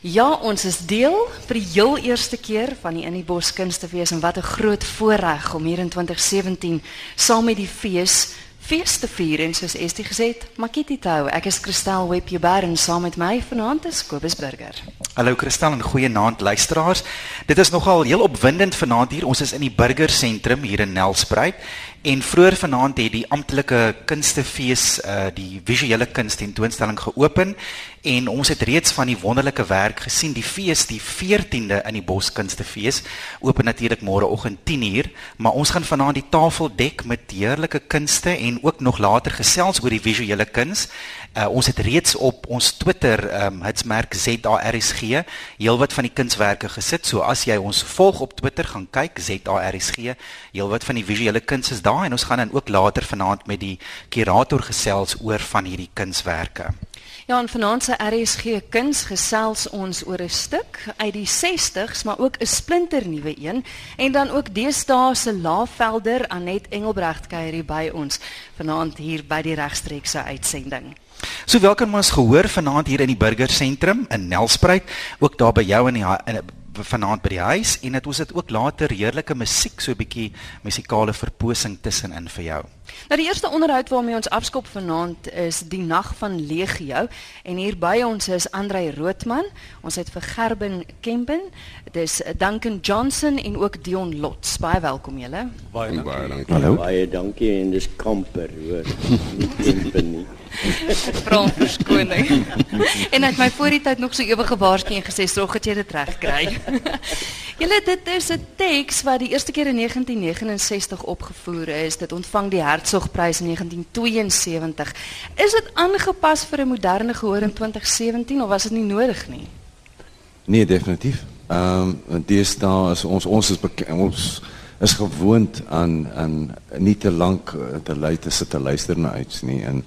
Ja, ons is deel vir die heel eerste keer van die In die Bos Kunstefees en wat 'n groot voorreg om hier in 2017 saam met die fees fees te vier en soos Estie gesê het, Makiti Tau. Ek is Christel Webber en saam met my vanaand is Kobus Burger. Hallo Christel en goeie aand luisteraars. Dit is nogal heel opwindend vanaand hier. Ons is in die Burger Sentrum hier in Nelspruit en vroeër vanaand het die amptelike kunstefees uh die visuele kuns tentoonstelling geopen en ons het reeds van die wonderlike werk gesien. Die fees die 14de in die Boskunstefees open natuurlik môreoggend 10uur maar ons gaan vanaand die tafel dek met heerlike kunste en ook nog later gesels oor die visuele kuns uh, ons het reeds op ons Twitter um, hitsmerk ZARSG heelwat van die kunswerke gesit. So as jy ons volg op Twitter gaan kyk ZARSG heelwat van die visuele kuns is daar. En ons gaan dan ook later vanaand met die kurator gesels oor van hierdie kunswerke Ja, en vanaand se RSG Kuns gesels ons oor 'n stuk uit die 60s, maar ook 'n splinternuwe een. En dan ook deesdae se Laafvelder Anet Engelbregt kuier hier by ons vanaand hier by die regstreekse uitsending. So welkom ons gehoor vanaand hier in die Burger Sentrum in Nelspruit, ook daar by jou in die in, vanaand by die huis en dit ons het ook later heerlike musiek so 'n bietjie musikale verposing tussenin vir jou. Nou die eerste onderhoud waarmee ons afskop vanaand is die nag van Legio en hier by ons is Andrei Roodman. Ons het vir Gerben Kempen, dis Duncan Johnson en ook Dion Lots. Baie welkom julle. Baie dankie. Baie dankie. Hallo. Baie dankie en dis kamper hoor. Kempen nie. Vra verskoning. en het my voor die tyd nog so ewig gewaarsku en gesê sorg dat jy dit reg kry. Julle dit is 'n teks wat die eerste keer in 1969 opgevoer is. Dit ontvang die Hertzogprys in 1972. Is dit aangepas vir 'n moderne gehoor in 2017 of was dit nie nodig nie? Nee, definitief. Ehm um, dis daar is ons ons is ons is gewoond aan aan nie te lank te lui te sit te luister na iets nie en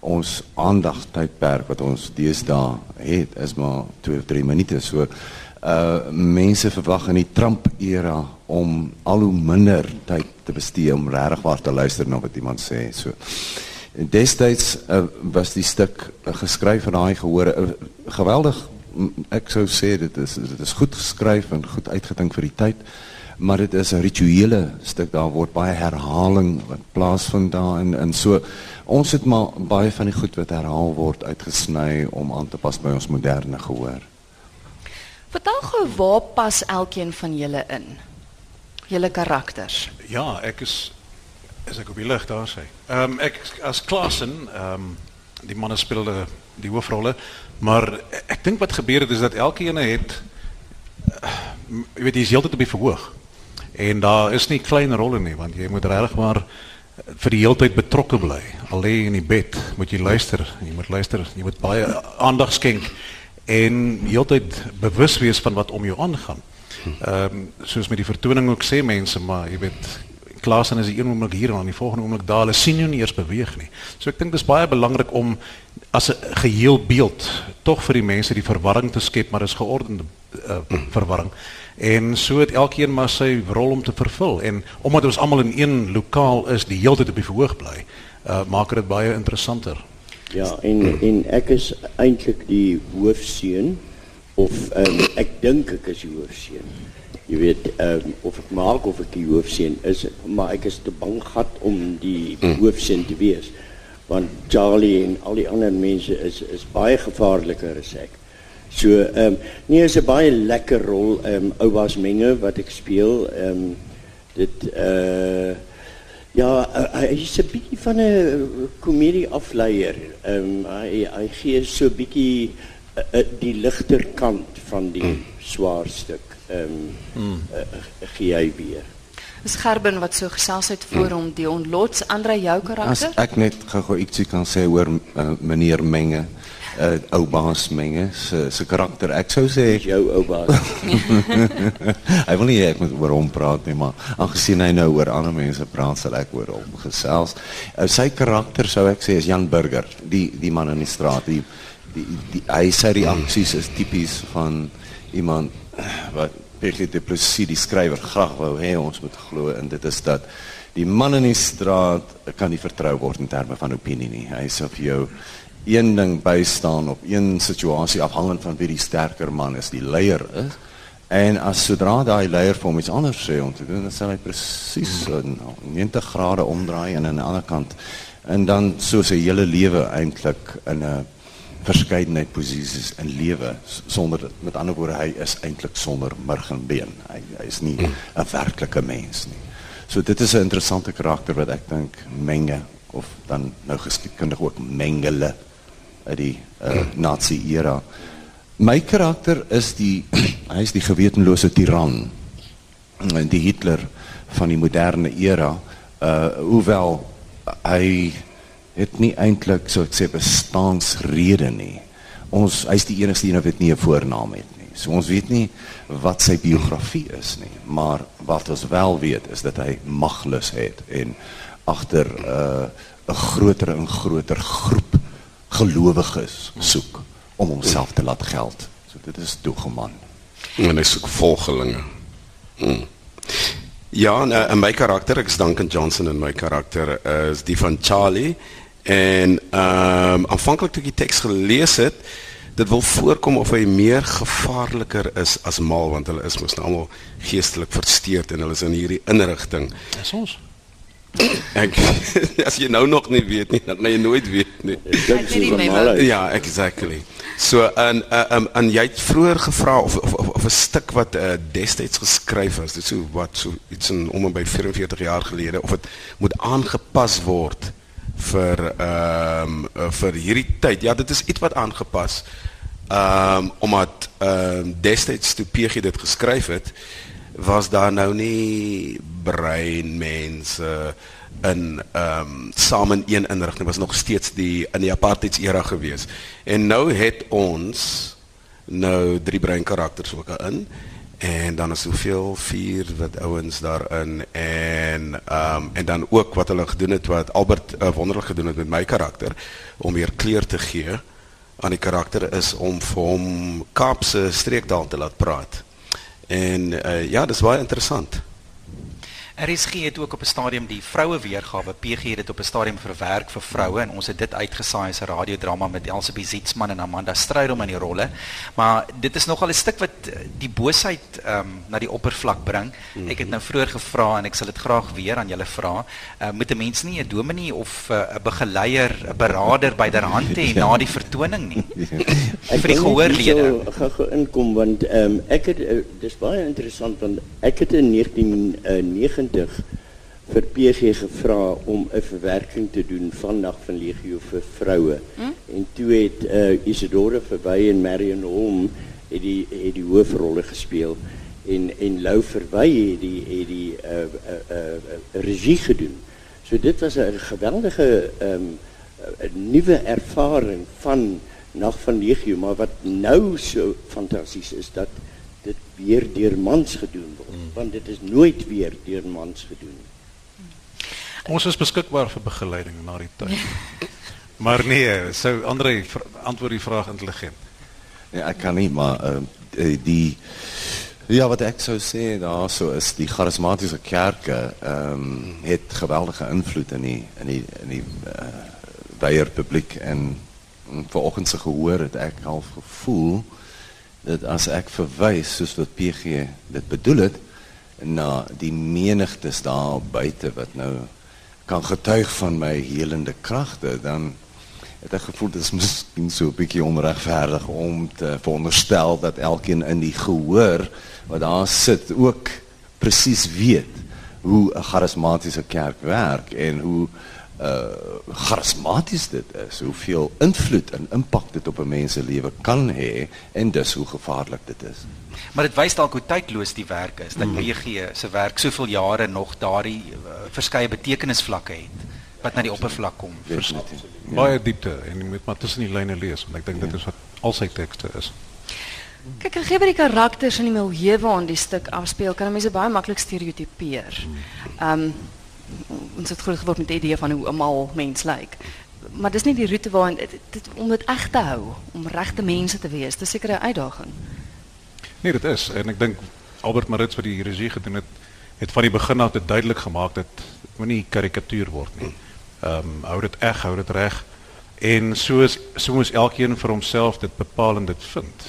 ons aandagtydperk wat ons deesdae het is maar 2 of 3 minute so uh mense verwag in die Trump era om al hoe minder tyd te bestee om regtig waar te luister na wat iemand sê so destyds uh, was die stuk uh, geskryf en daai gehoor uh, geweldig ek sou sê dit is dit is goed geskryf en goed uitgedink vir die tyd maar dit is 'n rituele stuk daar word baie herhaling wat plaasvind daar en en so ons het maar baie van die goed wat herhaal word uitgesny om aan te pas by ons moderne gehoor. Vertel gou waar pas elkeen van julle in? Julle karakters. Ja, ek is is ek op die lig daar sê. Ehm um, ek as Klasen, ehm um, die manne speel die, die hoofrolle, maar ek dink wat gebeur het is dat elkeen het uh, jy weet jy is heeltyd op die verhoog. En daar is nie klein rolle nie want jy moet regtig maar vir die hele tyd betrokke bly. Al lê in die bed, moet jy luister. Jy moet luister, jy moet baie aandag skenk en heeltyd bewus wees van wat om jou aangaan. Ehm um, soos met die vertoning ook sê mense, maar jy weet Klaas en is die een oomblik hier en dan die volgende oomblik daar, hulle sien jou nie eers beweeg nie. So ek dink dis baie belangrik om as 'n geheel beeld tog vir die mense die verwarring te skep, maar dis geordende uh, verwarring. En so het elkeen maar sy rol om te vervul en omdat ons almal in een lokaal is, die hele tyd op die verhoog bly, uh, maak dit baie interessanter. Ja, en en ek is eintlik die hoofseun of um, ek dink ek is die hoofseun. Jy weet, um, of ek maak of ek die hoofseun is, maar ek is te bang gat om die hoofseun te wees. Want Charlie en al die ander mense is is baie gevaarliker as ek. So ehm um, nee, is 'n baie lekker rol ehm um, menge wat ek speel. Ehm um, dit uh ja, hy is 'n bietjie van 'n komedie afleier. Ehm um, hy hy gee so bietjie uh, die ligter kant van die mm. swaar stuk. Ehm um, mm. uh, gee hy weer. Dis Gerben wat so gesels het voor hom mm. Dion Lots, Andre jou karakter. As ek net gou ietsie kan sê oor uh, meneer Menge uh, ou baas menge se se karakter. Ek sou sê jou ou baas. hy wil nie ek moet oor hom praat nie, maar aangesien hy nou oor ander mense praat, sal ek oor hom gesels. Uh, sy karakter sou ek sê is Jan Burger, die die man in die straat, die die, die hy sy reaksies is tipies van iemand wat Pierre de Plessis die skrywer graag wou hê ons moet glo en dit is dat die man in die straat kan nie vertrou word in terme van opinie nie. Hy sê of jou een ding bystaan op een situasie afhangend van wie die sterker man is, die leier is. En as sodra daai leier vir hom iets anders sê om te doen, dan sal hy presies so 90 grade omdraai en aan die ander kant en dan so sy hele lewe eintlik in 'n verskeidenheid posisies in lewe sonder met ander woorde hy is eintlik sonder murg en been. Hy, hy is nie 'n werklike mens nie. So dit is 'n interessante karakter wat ek dink menge of dan nou geskiedkundig ook mengele uit die uh, Nazi era. My karakter is die hy is die gewetenlose tiran en die Hitler van die moderne era, uh hoewel hy het nie eintlik so ek sê bestaansrede nie. Ons hy's die enigste een wat nie 'n voornaam het nie. So ons weet nie wat sy biografie is nie, maar wat ons wel weet is dat hy maglus het en agter 'n uh, 'n groter en groter groep gelowiges soek om homself te laat geld. So dit is Dogeman. En hy soek volgelinge. Hmm. Ja, en, en my karakter, ek is Duncan Johnson en my karakter is die van Charlie. En ehm um, aanvanklik toe ek die teks gelees het, dit wil voorkom of hy meer gevaarliker is as mal want hulle is mos nou almal geestelik versteurd en hulle is in hierdie inrigting. Dis ons. Ek as jy nou nog nie weet nie, dan gaan jy nooit weet nie. Dit Kyk net die memo. Ja, exactly. So en um, en jy het vroeër gevra of of of, of 'n stuk wat uh, destyds geskryf is, dit so wat so iets in om en by 44 jaar gelede of dit moet aangepas word vir ehm um, vir hierdie tyd. Ja, dit is iets wat aangepas. Ehm um, omdat ehm um, destyds toe PG dit geskryf het, was daar nou nie breinmense in ehm um, saam in een inrigting was nog steeds die in die apartheid era gewees. En nou het ons nou drie brein karakters ook in en dan is soveel vier wat ouens daarin en ehm um, en dan ook wat hulle gedoen het wat Albert uh, wonderlik gedoen het met my karakter om weer kleur te gee aan die karakter is om vir hom Kaapse streektaal te laat praat. En uh, ja, dis baie interessant. RSG het ook op 'n stadium die vroue weergawe PG het dit op 'n stadium verwerk vir vroue en ons het dit uitgesaai as 'n radiodrama met Elsabie Zietsman en Amanda Strydom in die rolle. Maar dit is nogal 'n stuk wat eh, die boosheid ehm um, na die oppervlak bring. Ek het nou vroeër gevra en ek sal dit graag weer aan julle vra. Uh, moet 'n mens nie 'n dominee of eh, 'n uh, begeleier, 'n beraader byderhand hê na die vertoning nie? Ek vir die gehoorlede. hierso gou-gou inkom want ehm um, ek het uh, dis baie interessant want ek het in 1990 vir PG gevra om 'n verwerking te doen van Nag van Legio vir vroue. Hm? En toe het uh, Isidore verby en Marion Holm het die het die hoofrolle gespeel en en Lou het die het die uh, uh, uh, uh, regie gedoen. So dit was 'n geweldige ehm um, 'n nuwe ervaring van Nag van Legio, maar wat nou so fantasties is dat weer deur mans gedoen word, mm. want dit is nooit weer deur mans gedoen. Ons is beskikbaar vir begeleiding na die tyd. maar nee, sou Andre antwoord die vraag intelligent. Nee, ek kan nie, maar uh, die ja wat ek sou sê daarso is die charismatiese kerke ehm um, het geweldige invloed in die in die in die uh, wyeer publiek en mm, vanoggend se gehoor het ek half gevoel dat as ek verwys soos wat PG dit bedoel het na die menigtes daar buite wat nou kan getuig van my helende kragte dan het ek gevoel dit is miskien so 'n bietjie onregverdig om te veronderstel dat elkeen in die gehoor wat daar sit ook presies weet hoe 'n charismatiese kerk werk en hoe uh charismaties dit is, hoeveel invloed en impak dit op 'n mens se lewe kan hê en dus hoe gevaarlik dit is. Maar dit wys dalk hoe tydloos die werk is dat PG se werk soveel jare nog daardie uh, verskeie betekenisvlakke het wat na die oppervlak kom. Definitief. Baie diepte en jy moet maar tussen die lyne lees want ek dink dit is wat al sy tekste is. Kyk, gegee by die karakters en die milieu waarin die stuk afspeel, kan mense baie maklik stereotipeer. Ehm um, ons het groot geword met die idee van hoe 'n mal mens lyk. Maar dis nie die roete waarin dit, om dit reg te hou, om regte mense te wees. Dis seker 'n uitdaging. Nee, dit is en ek dink Albert Maritz wat die regie gedoen het, het van die begin af dit duidelik gemaak dat dit moenie karikatuur word nie. Ehm um, hou dit eg, hou dit reg En so is so moet elkeen vir homself dit bepaal en dit vind.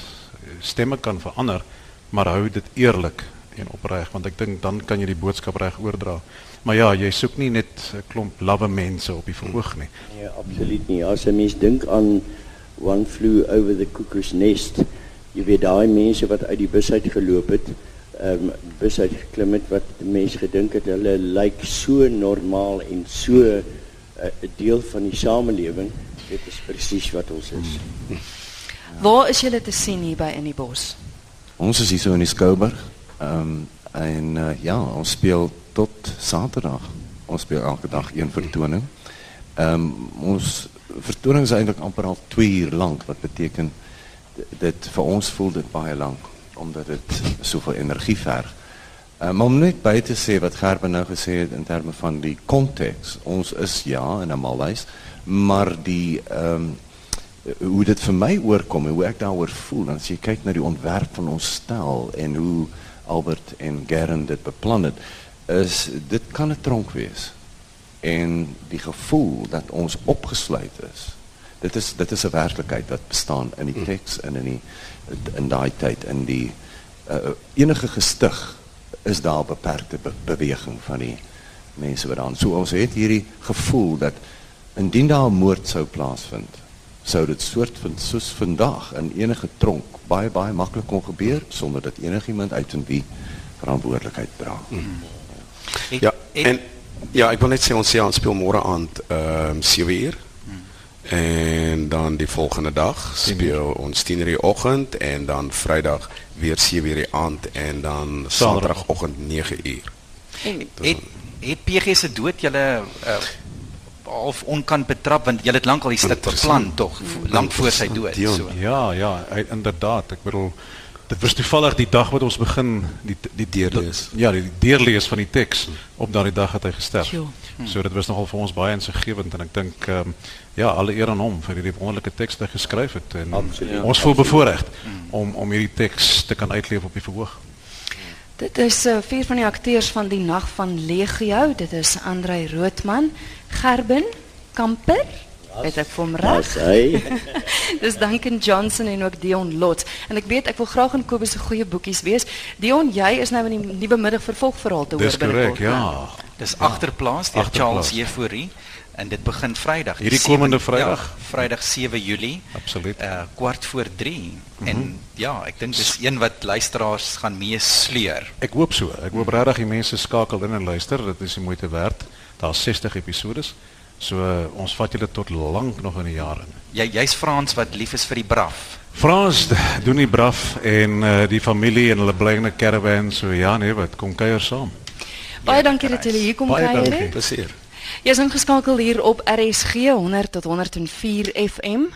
Stemme kan verander, maar hou dit eerlik en opreg want ek dink dan kan jy die boodskap reg oordra. Maar ja, jy soek nie net 'n klomp lawwe mense op die verhoog nie. Nee, absoluut nie. As 'n mens dink aan One Flew Over the Cuckoo's Nest, jy weet daai mense wat uit die bus uit geloop het, ehm um, bus uit geklim het wat mense gedink het hulle lyk so normaal en so eh, 'n uh, deel van die samelewing. Dit is presies wat ons is. Hmm. Waar is julle te sien hier by in die bos? Ons is hier so in die Skouberg. Ehm um, en uh, ja, ons speel tot Saterdag. Ons speel elke dag een vertoning. Ehm um, ons vertoning is eintlik amper al 2 uur lank wat beteken dit vir ons voel dit baie lank omdat dit soveel energie verg. Um, maar om net by te sê wat Gerben nou gesê het in terme van die konteks. Ons is ja in 'n malhuis, maar die ehm um, hoe dit vir my oorkom en hoe ek daaroor voel as jy kyk na die ontwerp van ons stel en hoe Albert en Gern dit beplan het, is dit kan 'n tronk wees. En die gevoel dat ons opgesluit is. Dit is dit is 'n werklikheid wat bestaan in die teks en in die in daai tyd in die uh, enige gestig is daar beperkte be beweging van die mense wat dan so ons het hierdie gevoel dat indien daar 'n moord sou plaasvind sou dit soort van soos vandag in enige tronk baie baie maklik kon gebeur sonder dat enigiemand uit en wie verantwoordelikheid dra. Mm. Ja, en ja, ek wil net sê ons sien ons speel môre aand ehm um, 7 uur. Mm. En dan die volgende dag speel ons 10 uur die oggend en dan Vrydag weer 7 uur die aand en dan Saterdagoggend 9 uur. En het het PG se dood julle uh, of onkant betrap want jy het lank al die stuk beplan tog lank voor sy dood so. Ja, ja, hy, inderdaad. Ek bedoel dit was toevallig die dag wat ons begin die die deurlees. Ja, die deurlees van die teks op daardie dag het hy gesterf. So dit was nogal vir ons baie insiggewend en ek dink ehm um, ja, alle eer aan hom vir hierdie wonderlike teks wat hy geskryf het en Absoluut. ons voel bevoorreg om om hierdie teks te kan uitleef op die verhoog. Dit is uh, vier van die akteurs van die Nag van Legio. Dit is Andrei Roodman, Gerben Kamper. Het ek vir hom reg? Dis Duncan Johnson en ook Dion Lot. En ek weet ek wil graag in Kobus se goeie boekies wees. Dion, jy is nou in die nuwe middag vervolgverhaal te hoor binne. Dis korrek, ja. Dis agterplaas deur Charles Euphorie en dit begin Vrydag. Hierdie komende Vrydag, ja, Vrydag 7 Julie. Absoluut. Uh kwart voor 3. Mm -hmm. En ja, ek dink dis een wat luisteraars gaan mee sleur. Ek hoop so. Ek hoop regtig die mense skakel in en luister. Dit is die moeite werd. Daar's 60 episodes. So uh, ons vat julle tot lank nog in die jare. Jy jy's Frans wat lief is vir die braaf. Frans doen die braaf en uh, die familie en hulle bly in 'n caravan so ja nee wat kom kuier saam. Baie ja, dankie dat julle hier kom kuier. Baie dankie. Plesier. Jy is ingeskakel hier op RSG 100 tot 104 FM.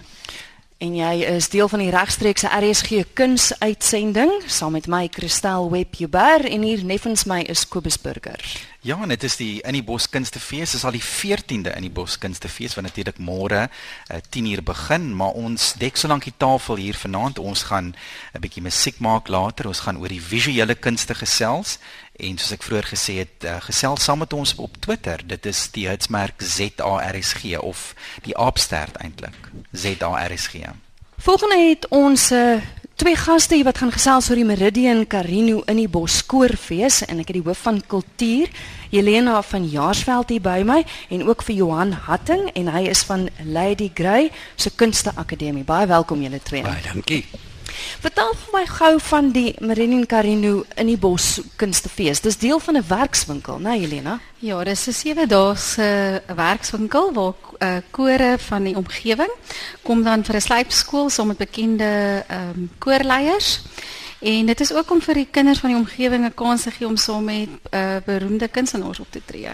En jy is deel van die regstreekse RSG kunsuitsending saam met my Christel Webber en hier neffens my is Kobus Burger. Ja, en dit is die In die Bos Kunstefees. Dit is al die 14de In die Bos Kunstefees wat natuurlik môre uh, 10uur begin, maar ons dek so lank die tafel hier vanaand. Ons gaan 'n bietjie musiek maak later. Ons gaan oor die visuele kunste gesels en soos ek vroeër gesê het, uh, gesels saam met ons op Twitter. Dit is die hitsmerk ZARSG of die aapstert eintlik. ZARSG. Volgende het ons uh, Twee gaste hier wat gaan gesels oor die Meridian Carino in die Boskoorfees en ek het die hoof van kultuur, Helena van Jaarsveld hier by my en ook vir Johan Hatting en hy is van Lady Grey se Kunste Akademie. Baie welkom julle twee. Baie dankie. Vertel vir my gou van die Meridian Carino in die Bos Kunstefees. Dis deel van 'n werkswinkel, né, Helena? Ja, dis 'n sewe dae se werkswinkel waar uh, kore van die omgewing kom dan vir 'n slypskool saam met bekende ehm um, koorleiers. En dit is ook om vir die kinders van die omgewing 'n kans te gee om saam met uh, beroemde kunstenaars op te tree.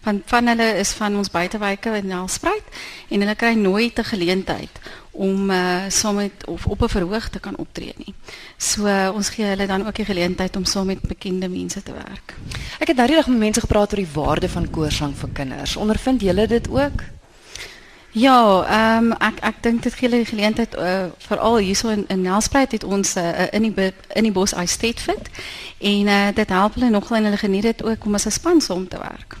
Van van hulle is van ons buitewyke in Nelspruit en hulle kry nooit 'n geleentheid om uh, saam met of op 'n verhoog te kan optree nie. So uh, ons gee hulle dan ook die geleentheid om saam met bekende mense te werk. Ek het nou die dag met mense gepraat oor die waarde van koorsang vir kinders. Ondervind julle dit ook? Ja, ehm um, ek ek dink dit gee hulle die geleentheid uh, veral hierso in in Nelspruit het ons uh, in die in die bos ice state fit en uh, dit help hulle nogal en hulle geniet dit ook om as 'n span saam te werk.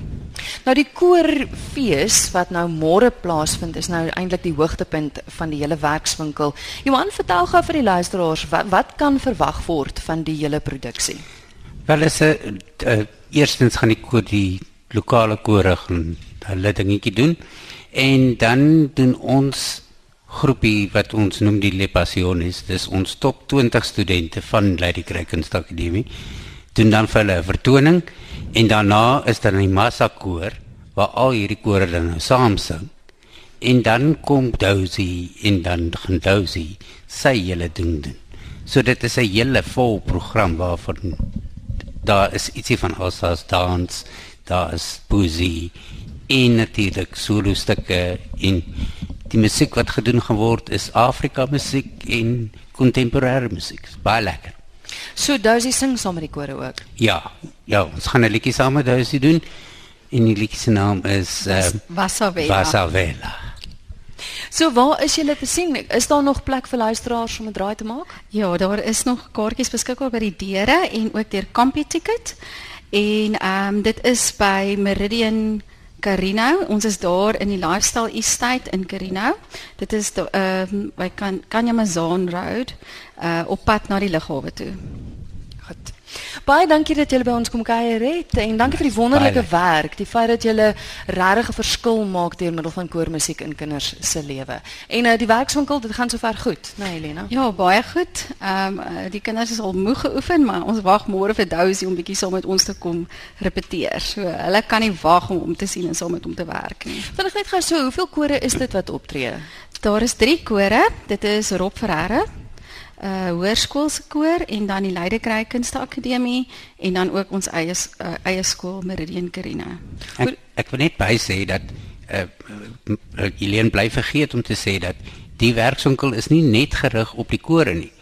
Nou die koorfees wat nou môre plaasvind is nou eintlik die hoogtepunt van die hele werkswinkel. Johan, vertel gou vir die luisteraars wat wat kan verwag word van die hele produksie? Wel is 'n uh, eerstens gaan die koor die lokale kore gaan hulle dingetjie doen. En dan doen ons groepie wat ons noem die Le Passiones, dis ons top 20 studente van Lady Craig Kunstakademie. Doen dan vir hulle 'n vertoning en daarna is daar 'n massa koor waar al hierdie kore dan nou saam sing. En dan kom Dozy en dan gaan Dozy sy hele ding doen. So dit is 'n hele vol program waarvan daar is ietsie van Osas dans, daar is poesie en natuurlik solo stukke en die musiek wat gedoen geword is Afrika musiek en kontemporêre musiek. Baie lekker. So Dozy sing saam met die kore ook. Ja, ja, ons gaan 'n liedjie saam met Dozy doen. En die liedjie se naam is uh, Wasavela. Wasavela. So waar is julle te sien? Is daar nog plek vir luisteraars om 'n draai te maak? Ja, daar is nog kaartjies beskikbaar by die deure en ook deur Campy Ticket. En ehm um, dit is by Meridian Carino. Ons is daar in die Lifestyle Estate in Carino. Dit is ehm uh, by kan Kanyamazan Road uh op pad na die lughawe toe. Goed. Baie dankie dat julle by ons kom kuier het en dankie vir die wonderlike werk, die feit dat julle regtig 'n verskil maak deur middel van koormusiek in kinders se lewe. En uh, die werkswinkel, dit gaan sover goed, né, nee, Helena? Ja, baie goed. Ehm um, uh, die kinders is al moeg geoefen, maar ons wag môre vir Dousie om bietjie saam met ons te kom repeteer. So hulle kan nie wag om om te sien en saam met hom te werk nie. Vinnig net gou so, hoeveel kore is dit wat optree? Daar is 3 kore. Dit is Rob Ferreira, uh hoërskoolse koor en dan die Leidekry Kunstakademie en dan ook ons eie uh, eie skool Meridian Karina. Ek, ek wil net by sê dat uh Eileen bly vergeet om te sê dat die werkswinkel is nie net gerig op die kore nie.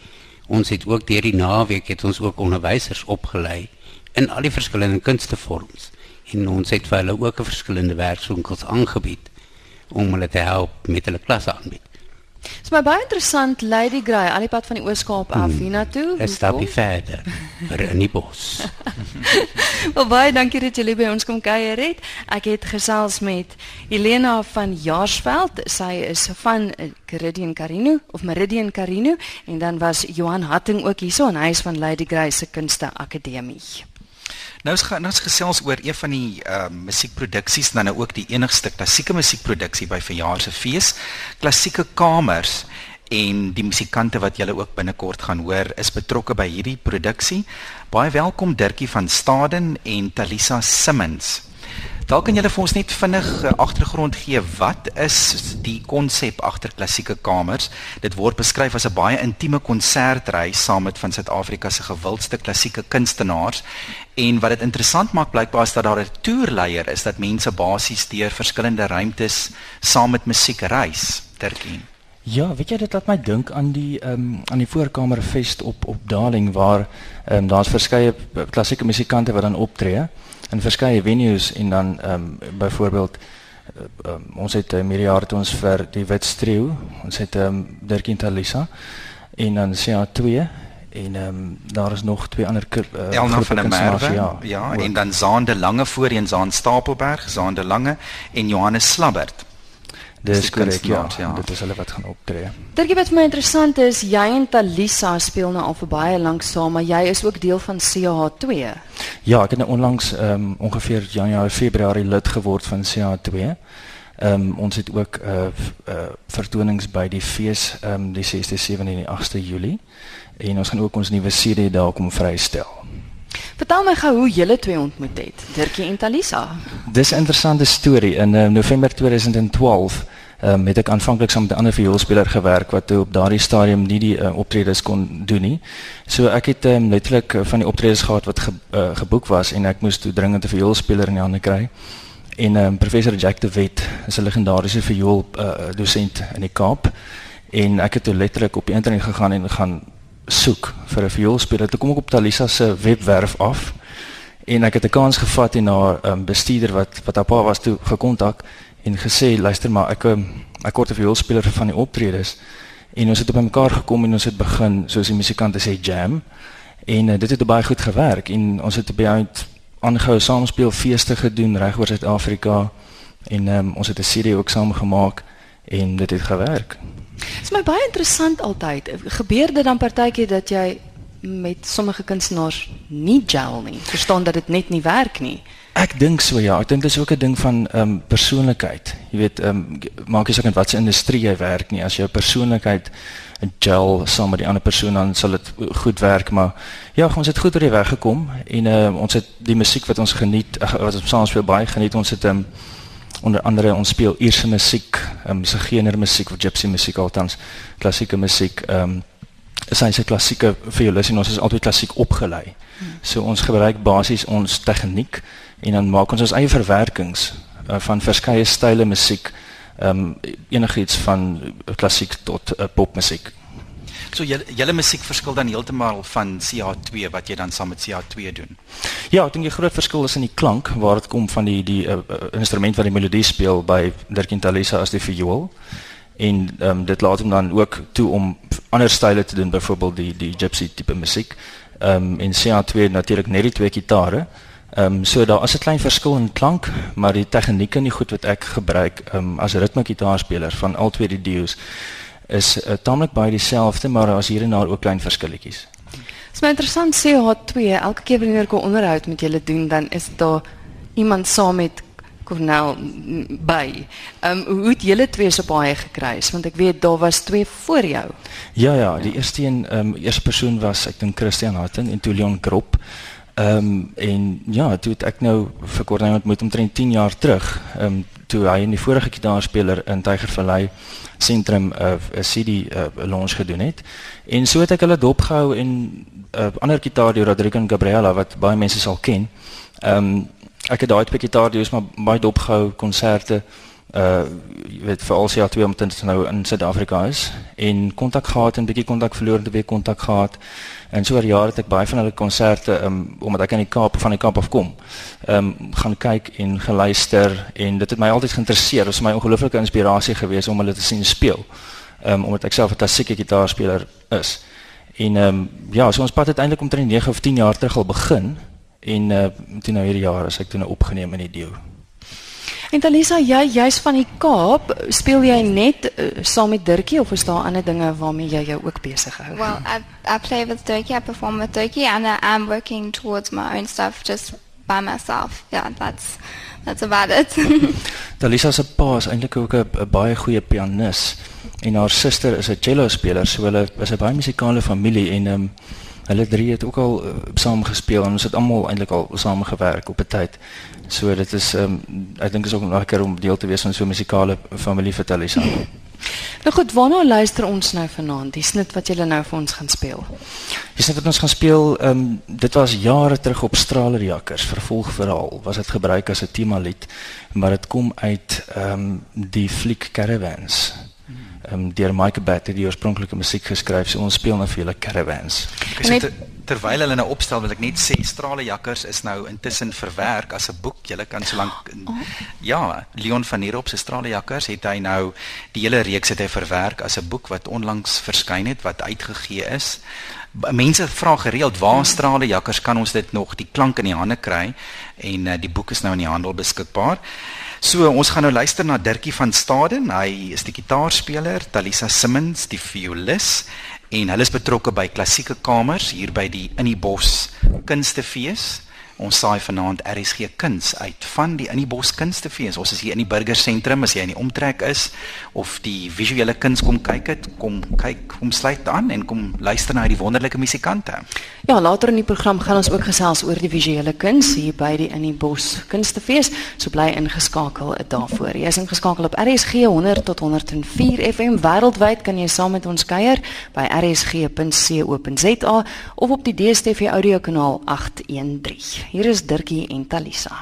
Ons het ook deur die naweek het ons ook onderwysers opgelei in al die verskillende kunstevorms en ons het vir hulle ook 'n verskillende werkswinkels aangebied om hulle te help met hulle klasse aanbied. Dit is my baie interessant Lady Grey al die pad van die Oos-Kaap af hmm. hiernatoe. Ek stap hier verder vir in die bos. Wel baie dankie dat julle by ons kom kuier het. Ek het gesels met Helena van Jaarsveld. Sy is van Meridian Carino of Meridian Carino en dan was Johan Hatting ook hierso en hy is van Lady Grey se Kunste Akademie. Nou is nou is gesels oor een van die ehm uh, musiekproduksies dan nou ook die enigste klassieke musiekproduksie by verjaar se fees, Klassieke Kamers en die musikante wat julle ook binnekort gaan hoor is betrokke by hierdie produksie. Baie welkom Dirkie van Staden en Talisa Simmons. Dalk kan julle vir ons net vinnig uh, agtergrond gee wat is die konsep agter klassieke kamers? Dit word beskryf as 'n baie intieme konsertreis saam met van Suid-Afrika se gewildste klassieke kunstenaars en wat dit interessant maak blykbaar is dat daar 'n toerleier is dat mense basies deur verskillende ruimtes saam met musiek reis. Terkin. Ja, weet jy dit laat my dink aan die ehm um, aan die voorkamerfees op op Darling waar ehm um, daar's verskeie klassieke musikante wat dan optree in verskeie venues en dan ehm um, byvoorbeeld um, ons het um, hierdie jaar het ons vir die Wit Streeu, ons het ehm um, Dirk Talisa en dan CA2 en ehm um, daar is nog twee ander uh, Elna van der Merwe ja, ja en dan Zaande Lange voorheen Zaan Stapelberg, Zaande Lange en Johannes Slabbert. Dis korrek ja. ja. Dit is hulle wat gaan optree. Dink jy wat my interessant is, jy en Talisa speel nou al vir baie lank saam, maar jy is ook deel van CH2. Ja, ek het nou onlangs ehm um, ongeveer Januarie, Februarie lid geword van CH2. Ehm um, ons het ook 'n uh, uh, vertonings by die fees ehm um, die 6de, 7de en die 8de Julie. En ons gaan ook ons nuwe CD daar kom vrystel. Vertel my gou hoe julle twee ontmoet het, Dirkie en Talisa. Dis 'n interessante storie. In uh, November 2012 um, het ek aanvanklik saam met 'n ander vioolspeler gewerk wat op daardie stadium nie die uh, optredes kon doen nie. So ek het um, letterlik uh, van die optredes gehad wat ge, uh, geboek was en ek moes toe dringend 'n vioolspeler in die hande kry. En um, professor Jack de Wet is 'n legendariese viool uh, dosent in die Kaap en ek het toe letterlik op die internet gegaan en gaan soek vir 'n vioolspeler. Toe kom ek op Talisa se webwerf af en ek het 'n kans gevat en haar um, bestuurder wat wat haar pa was toe gekontak en gesê luister maar ek um, 'n korte vioolspeler van die optredes. En ons het op mekaar gekom en ons het begin soos die musikante sê jam. En uh, dit het baie goed gewerk en ons het baie aangehou samespeel feeste gedoen reg oor Suid-Afrika en um, ons het 'n CD ook saam gemaak en dit het gewerk. Dit is my baie interessant altyd. Gebeur dit dan partykeer dat jy met sommige kunstenaars nie gel nie? Verstaan dat dit net nie werk nie. Ek dink so ja, ek dink dit is ook 'n ding van ehm um, persoonlikheid. Jy weet, ehm um, maak nie saak in watter industrie jy werk nie, as jou persoonlikheid gel saam met die ander persoon dan sal dit goed werk, maar ja, ons het goed oor die weg gekom en ehm uh, ons het die musiek wat ons geniet, wat ons saam speel baie geniet. Ons het ehm um, onder andere ons speel Ierse musiek, ehm um, Sigener musiek of Gypsy musiek althans, klassieke musiek. Um, is hy se klassieke violis en ons is altyd klassiek opgelei. So ons gebruik basies ons tegniek en dan maak ons ons eie verwerkings uh, van style musiek, ehm um, enigiets van klassiek tot uh, popmusiek. So julle julle musiek verskil dan heeltemal van CH2 wat jy dan saam met CH2 doen. Ja, ek dink die groot verskil is in die klank waar dit kom van die die uh, instrument wat die melodie speel by Dirk en Talisa as die viool. En um, dit laat hom dan ook toe om ander style te doen, byvoorbeeld die die gypsy tipe musiek. Ehm um, en CH2 natuurlik net die twee gitare. Ehm um, so daar is 'n klein verskil in klank, maar die tegniek en die goed wat ek gebruik ehm um, as ritmegitaarspeler van al twee die duos is uh, taamlik baie dieselfde, maar as hier en daar ook klein verskilletjies. Dit is my interessant CH2, elke keer wanneer ek 'n onderhoud met julle doen, dan is daar iemand saam met Cornel by. Ehm um, hoe het julle twee so baie gekry? Want ek weet daar was twee voor jou. Ja ja, die eerste een ehm um, eerste persoon was ek dink Christian Harten en toe Leon Krop. Ehm um, en ja, toe het ek nou vir Cornel ontmoet omtrent 10 jaar terug. Ehm um, toe hy in die vorige gitaarspeler in Tigervallei sentrum 'n uh, 'n CD uh, launch gedoen het. En so het ek hulle dopgehou en 'n uh, ander gitaar die Rodrigo Gabriela wat baie mense sal ken. Ehm um, ek het daai twee gitaar dus maar baie dopgehou konserte uh jy weet vir al sy twee omtrent nou in Suid-Afrika is en kontak gehad en bietjie kontak verloor en weer kontak gehad. En so oor jare het ek baie van hulle konserte um, omdat ek aan die Kaap van die Kaap af kom um, gaan kyk en geluister en dit het my altyd geïnteresseer. Was my ongelooflike inspirasie geweest om hulle te sien speel um, omdat ek self 'n klassieke gitaarspeler is. En um, ja so ons pad het eintlik omtrent 9 of 10 jaar terug al begin en uh, toe nou hierdie jaar as ek toe nou opgeneem in die deel. En Talisa, jy jy's van die Kaap, speel jy net uh, saam met Dirkie of is daar ander dinge waarmee jy jou ook besig hou? Well, I I play with Dirkie, I perform with Dirkie and I am working towards my own stuff just by myself. Yeah, that's that's about it. Talisa se pa is eintlik ook 'n baie goeie pianis en haar suster is 'n cello speler, so hulle is 'n baie musikale familie en ehm um, Hulle drie het ook al uh, saam gespeel en ons het almal eintlik al saam gewerk op 'n tyd. So dit is ehm um, ek dink is ook lekker om deel te wees van so 'n musikale familie vir Talisa. Nou goed, waarna luister ons nou vanaand? Die snit wat julle nou vir ons gaan speel. Die snit wat ons gaan speel, ehm um, dit was jare terug op Stralerjakkers, vervolgverhaal. Was dit gebruik as 'n tema lied, maar dit kom uit ehm um, die fliek Caravans um, deur Mike Batt die oorspronklike musiek geskryf. So ons speel nou vir julle Caravans. Okay, so ter, terwyl hulle nou opstel, wil ek net sê Strale Jakkers is nou intussen verwerk as 'n boek. Julle kan solank oh. ja, Leon van Heerop se Strale Jakkers het hy nou die hele reeks het hy verwerk as 'n boek wat onlangs verskyn het wat uitgegee is. Mense vra gereeld waar strale jakkers kan ons dit nog die klank in die hande kry en uh, die boek is nou in die handel beskikbaar. So ons gaan nou luister na Dirkie van Staden. Hy is die gitaarspeler, Talisa Simmons die violis en hulle is betrokke by klassieke kamers hier by die In die Bos Kunstefees. Ons saai vanaand RSG Kuns uit van die In die Bos Kunstefees. Ons is hier in die burgersentrum as jy in die omtrek is of die visuele kuns kom kyk het, kom kyk, kom sluit aan en kom luister na die wonderlike musikante. Ja, later in die program gaan ons ook gesels oor die visuele kuns hier by die In die Bos Kunstefees. So bly ingeskakel daarvoor. Jy is ingeskakel op RSG 100 tot 104 FM wêreldwyd kan jy saam met ons kuier by rsg.co.za of op die DStv audiokanaal 813. Hier is Dirkie en Talisa.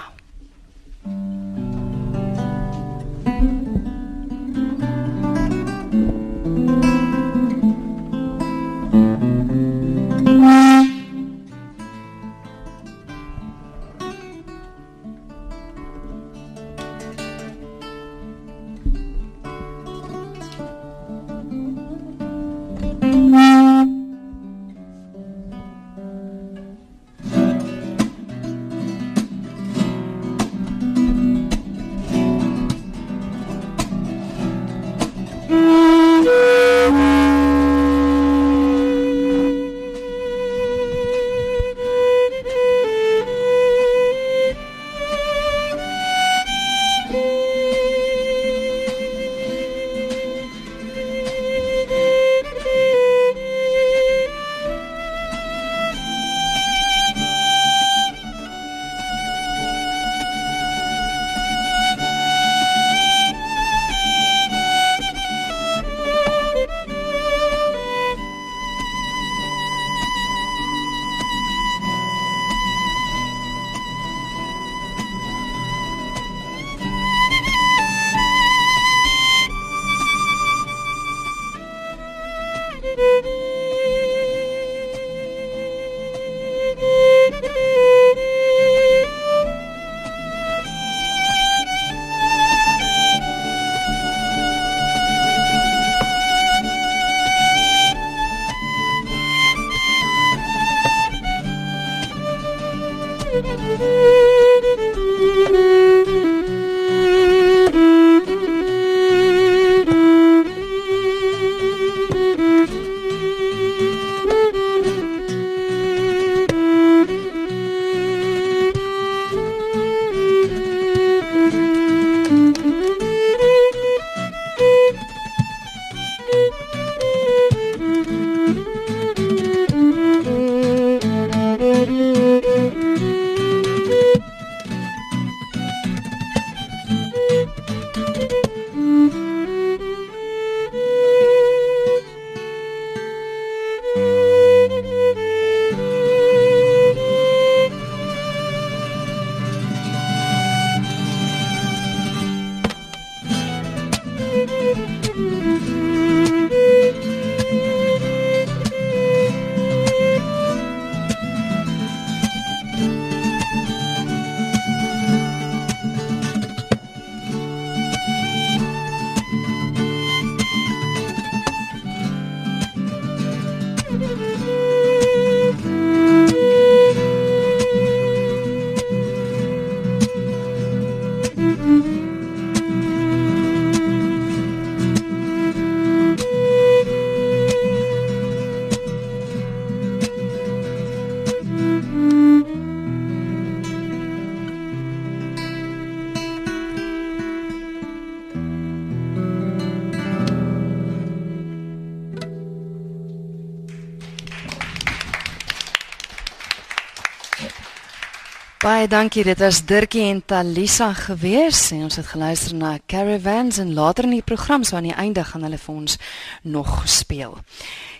Baie dankie. Dit was Dirkie en Talisa gewees en ons het geluister na Caravans en later in die program so aan die einde gaan hulle vir ons nog speel.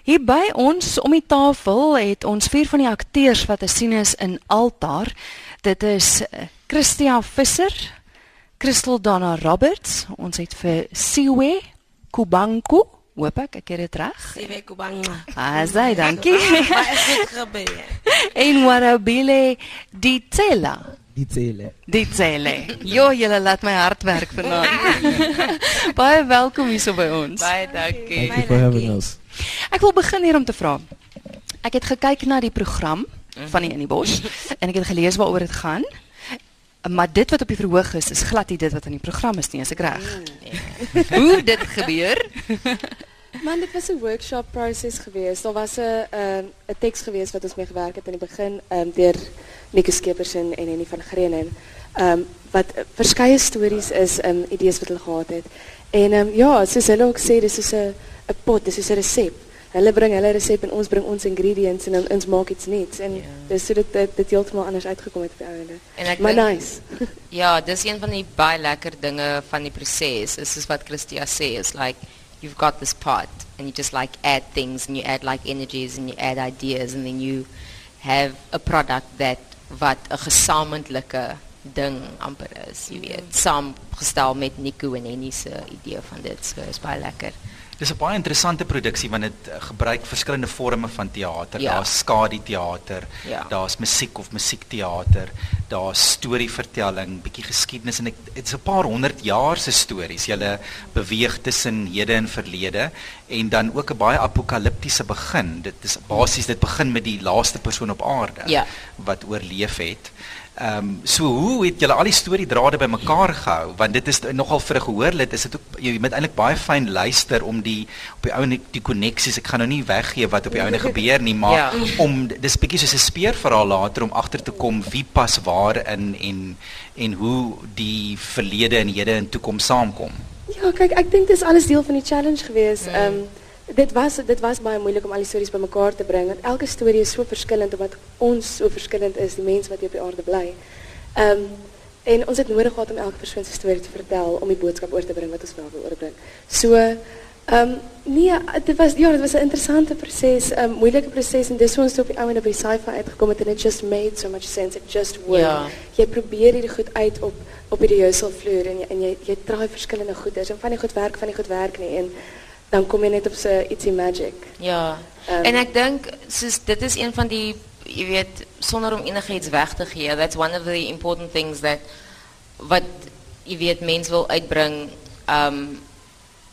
Hier by ons om die tafel het ons vier van die akteurs wat te sien is in Altaar. Dit is eh, Christia Visser, Christel Dana Roberts, ons het vir Siwe Kubanku Hoop ek ek het dit reg. Siwe Kubanga. Ah, sy, dankie. Is dit gebeur? en Warabile Ditsela. Ditsele. Ditsele. Jo, julle laat my hart werk vanaand. Baie welkom hier so by ons. Baie dankie. Thank you for having us. Ek wil begin hier om te vra. Ek het gekyk na die program van die in die bos en ek het gelees waaroor dit gaan. Maar dit wat op die verhoog is, is glad nie dit wat in die program is nie, as ek reg. Hoe dit gebeur? Man, dit was 'n workshop proses geweest. Daar was 'n 'n 'n teks geweest wat ons mee gewerk het in die begin um, deur Nico Skeepers en en Annie van Grenen. Ehm um, wat uh, verskeie stories is, um, idees wat hulle gehad het. En ehm um, ja, soos hulle ook sê, dis soos 'n 'n pot, dis soos 'n resep. Hulle bring hulle resep en ons bring ons ingredients en dan ons maak iets nuuts en ja. dis so dit dit, heeltemal anders uitgekom het op die ek maar dink- nice. Ja, dis een van die baie lekker dinge van die proses. Is soos wat Christia sê, is like you've got this pot and you just like add things and you add like energies and you add ideas and then you have a product that wat 'n gesamentlike ding amper is, jy weet, saamgestel met Nico en Henny se idee van dit. So is baie lekker. Dis 'n baie interessante produksie want dit eh, gebruik verskillende forme van teater. Ja. Daar's skadu-teater, Ja. daar's musiek of musiekteater, daar's storievertelling, bietjie geskiedenis en dit's 'n paar honderd jaar se stories. Jy beweeg tussen hede en verlede en dan ook 'n baie apokaliptiese begin. Dit is basies dit begin met die laaste persoon op aarde Ja. wat oorleef het. Ehm um, so hoe het julle al die storiedrade bymekaar gehou want dit is nogal vir 'n gehoorlid is dit ook jy moet eintlik baie fyn luister om die op die ouene die koneksies ek gaan nou nie weggee wat op die ouene gebeur nie maar Ja. om dis bietjie soos 'n speurverhaal later om agter te kom wie pas waar in en en hoe die verlede en hede en toekoms saamkom. Ja, kyk, ek dink dis alles deel van die challenge geweest. Ehm dit was dit was baie moeilik om al die stories bymekaar te bring want elke storie is so verskillend omdat ons so verskillend is, die mense wat hier op die aarde bly. Ehm en ons het nodig gehad om elke persoon se storie te vertel om die boodskap oor te bring wat ons wel wil oorbring. So ehm nee, dit was ja, dit was 'n interessante proses, 'n moeilike proses en dis hoe ons op die ouende by sci-fi uitgekom het en it just made so much sense. It just worked. Ja. Jy probeer hierdie goed uit op op die rehearsalvloer en jy en jy jy verskillende goeders en van die goed werk, van die goed werk nie en dan kom jy net op so ietsie magic. Ja. Ehm, en ek dink soos dit is een van die jy weet sonder om enigiets weg te gee. That's one of the important things that wat jy weet mense wil uitbring um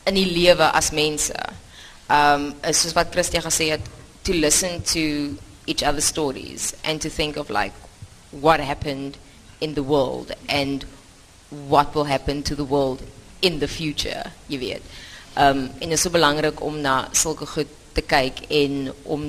in die lewe as mense. Um is soos wat Christia gesê het to listen to each other's stories and to think of like what happened in the world and what will happen to the world in the future, jy weet. Um en dit is so belangrik om na sulke goed te kyk en om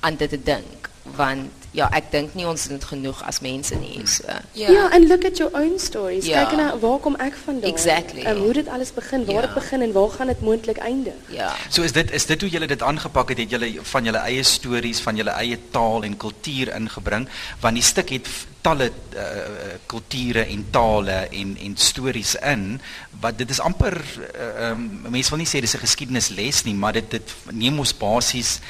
aan dit te dink want ja, ek dink nie ons doen genoeg as mense nie. So. Ja, yeah. and look at your own stories. Ja. Kyk na waar kom ek vandaan? Exactly. Um, hoe dit alles begin, waar Ja. dit begin en waar gaan dit moontlik eindig? Ja. So is dit is dit hoe julle dit aangepak het, het julle van julle eie stories, van julle eie taal en kultuur ingebring, want die stuk het talle uh, kulture en tale en en stories in wat dit is amper uh, um, mense wil nie sê dis 'n geskiedenisles nie, maar dit dit neem ons basies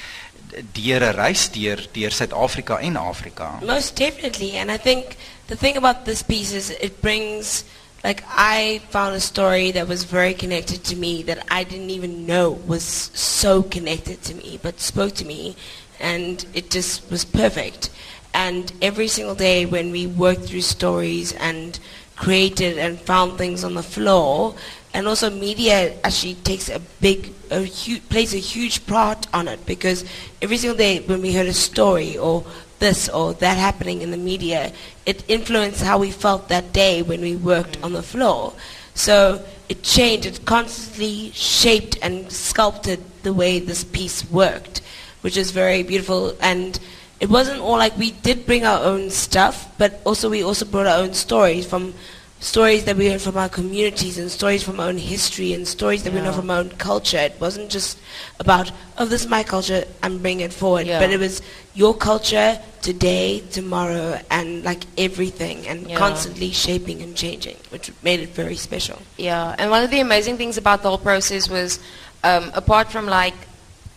deur 'n reis deur deur Suid-Afrika en Afrika. Most definitely. And I think the thing about this piece is it brings, like, I found a story that was very connected to me that I didn't even know was so connected to me, but spoke to me. And it just was perfect. And every single day when we worked through stories and created and found things on the floor, and also media actually takes a big, a plays a huge part on it because every single day when we heard a story or this or that happening in the media, it influenced how we felt that day when we worked on the floor. So it changed, it constantly shaped and sculpted the way this piece worked, which is very beautiful. And it wasn't all like we did bring our own stuff, but also we also brought our own stories from stories that we heard from our communities and stories from our own history and stories that we know from our own culture. It wasn't just about, oh, this is my culture, I'm bringing it forward. Yeah. But it was your culture today, tomorrow, and like everything, and Yeah. constantly shaping and changing, which made it very special. Yeah, and one of the amazing things about the whole process was, um, apart from like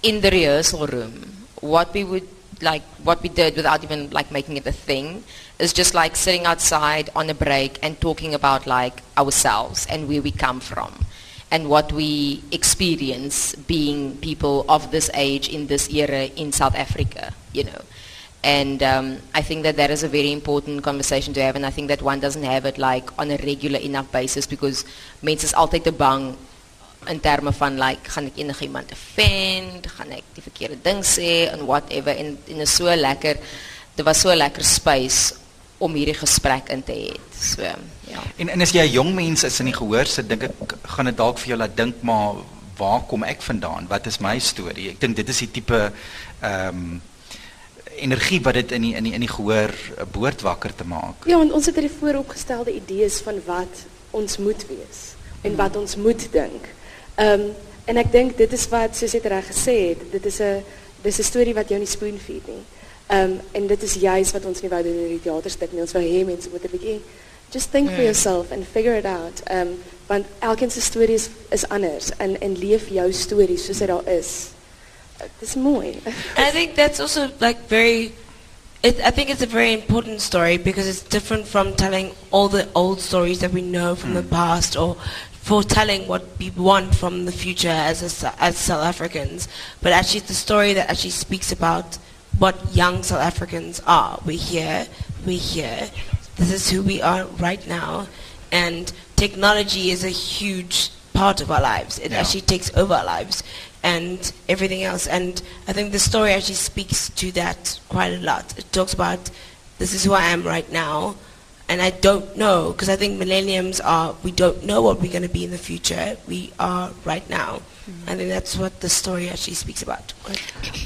in the rehearsal room, what we would like, what we did without even like making it a thing, is just like sitting outside on a break and talking about like ourselves and where we come from, and what we experience being people of this age in this era in South Africa, you know. And um, I think that that is a very important conversation to have, and I think that one doesn't have it like on a regular enough basis because mense is altyd te bang in terme van like gaan ek enigiemand offend, gaan ek die verkeerde ding sê en whatever en en is so lekker. Dit was so 'n lekker space om hierdie gesprek in te hê. So ja. En en as jy 'n jong mens is in die gehoor sit, dink ek gaan dit dalk vir jou laat dink maar waar kom ek vandaan? Wat is my storie? Ek dink dit is die tipe ehm um, energie wat dit in die in die in die gehoor uh, behoort wakker te maak. Ja, want ons het hierdie vooropgestelde idees van wat ons moet wees en wat ons moet dink. Ehm um, en ek dink dit is wat soos jy dit reg gesê het, dit is 'n dis 'n storie wat jou nie spoon feed nie. Ehm um, en dit is juist wat ons nie wou doen in die teaterstuk nie. Ons wou hê mense moet 'n bietjie just think for Mm. yourself and figure it out. Ehm um, want elkeen se storie is, is anders en en leef jou storie soos dit daar is. Dit is mooi. I think that's also like very. It, I think it's a very important story because it's different from telling all the old stories that we know from the past, or for telling what we want from the future as a, as South Africans. But actually, it's a story that actually speaks about what young South Africans are. We're here. We're here. This is who we are right now, and technology is a huge part of our lives. It Yeah. actually takes over our lives and everything else. And I think the story actually speaks to that quite a lot. It talks about this is who I am right now, and I don't know because I think millenniums are we don't know what we're going to be in the future. We are right now. Hmm. I think that's what the story actually speaks about.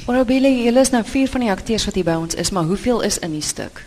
Orabile, julle is nou vier van die akteurs wat hier by ons is, maar hoeveel is in die stuk?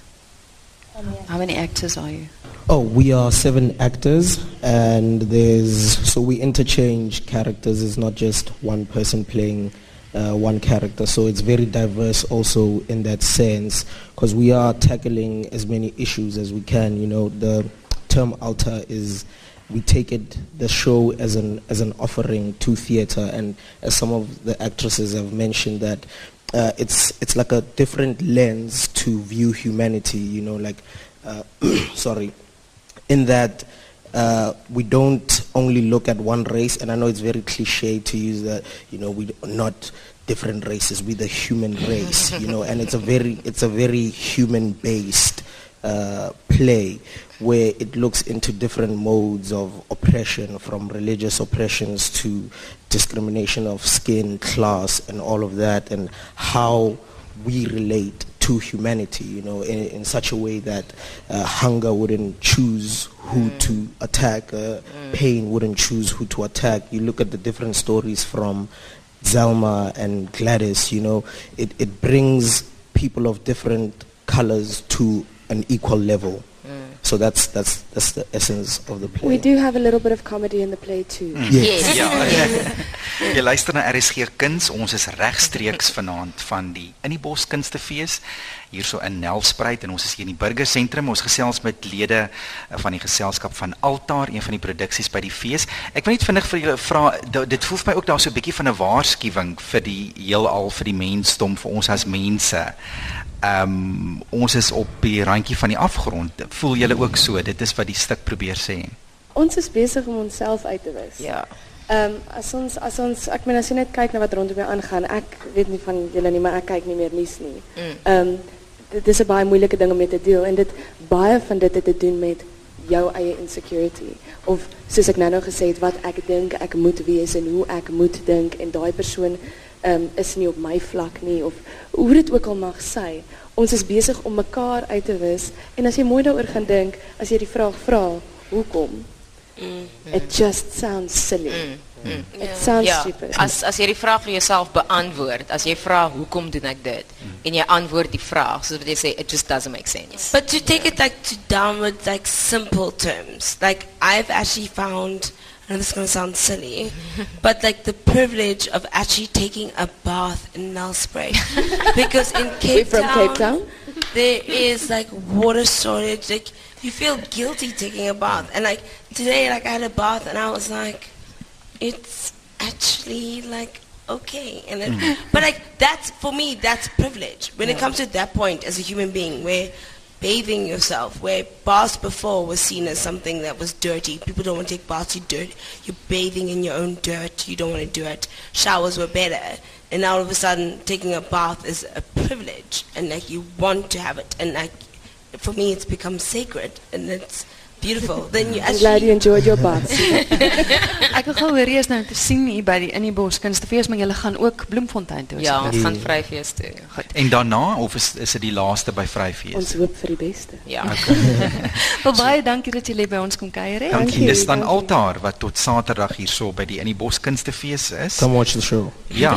How many actors are you? Oh, we are seven actors, and there's so we interchange characters. It's not just one person playing uh, one character, so it's very diverse also in that sense because we are tackling as many issues as we can. You know, the term altar is we take it the show as an as an offering to theater, and as some of the actresses have mentioned that uh, it's it's like a different lens to view humanity. You know, like uh, sorry, in that uh, we don't only look at one race, and I know it's very cliche to use that. You know, we are not different races. We're the human race. You know, and it's a very it's a very human based uh, play where it looks into different modes of oppression, from religious oppressions to discrimination of skin, class, and all of that, and how we relate to humanity, you know, in, in such a way that uh, hunger wouldn't choose who Mm. to attack, uh, pain wouldn't choose who to attack. You look at the different stories from Zelma and Gladys, you know, it, it brings people of different colors to an equal level. So that's, that's, that's the essence of the play. We do have a little bit of comedy in the play too. Yes. Ja. Jy luister na RSG Kuns. Ons is regstreeks vanaand van die In die Bos Kunstefees hierso in Nelspruit en ons is hier in die burgersentrum. Ons gesels met lede van die geselskap van Altaar, een van die produksies by die fees. Ek wil net vinnig vir julle vra, dit voel vir my ook daar so 'n bietjie van 'n waarskuwing vir die heelal vir die mensdom, vir ons as mense. Ehm um, ons is op die randjie van die afgrond. Voel julle ook so? Dit is wat die stuk probeer sê. Ons is besig om onsself uit te wis. Ja. Ehm um, as ons as ons ek meen as jy net kyk na wat rondom jou aangaan, ek weet nie van julle nie, maar ek kyk nie meer nuus nie. Mm. Ehm um, dit is 'n baie moeilike ding om mee te deel en dit baie van dit het te doen met jou eie insecurity of soos ek nou nou gesê het wat ek dink ek moet wees en hoe ek moet dink en daai persoon um, is nie op my vlak nie of hoe dit ook al mag sy. Ons is besig om mekaar uit te wis en as jy mooi daaroor gaan dink, as jy die vraag vra, hoekom? It just sounds silly. Mm. It sounds ja, stupid. as as jy die vraag vir jouself beantwoord, as jy vra hoekom doen ek dit en jy antwoord die vraag, soos wat jy sê it just doesn't make sense. But to take it like to downward, like simple terms, like I've actually found, I know this is going to sound silly, but like the privilege of actually taking a bath in Nelspruit. because in Cape from Town, Cape Town? there is like water storage, like you feel guilty taking a bath. And like today, like I had a bath and I was like, it's actually like okay and it, mm. but like that's for me that's privilege when it comes to that point as a human being where bathing yourself where baths before was seen as something that was dirty. People don't want to take baths you dirt. You're bathing in your own dirt. You don't want to do it. Showers were better. And now all of a sudden taking a bath is a privilege and like you want to have it. And like for me it's become sacred and it's beautiful then you I'm glad you enjoyed your bath. Ek wil gou hoor is nou te sien hier by die In die Bos Kunstefees, maar julle gaan ook Bloemfontein toe. Ja, ons gaan Vryfees toe. Goed. En daarna of is is dit die laaste by Vryfees? Ons hoop vir die beste. Ja. Wel baie dankie dat julle by ons kom kuier. hè. Dankie. Dis dan Altaar wat tot Saterdag hierso by die In die Bos Kunstefees is. Come watch the show. Ja.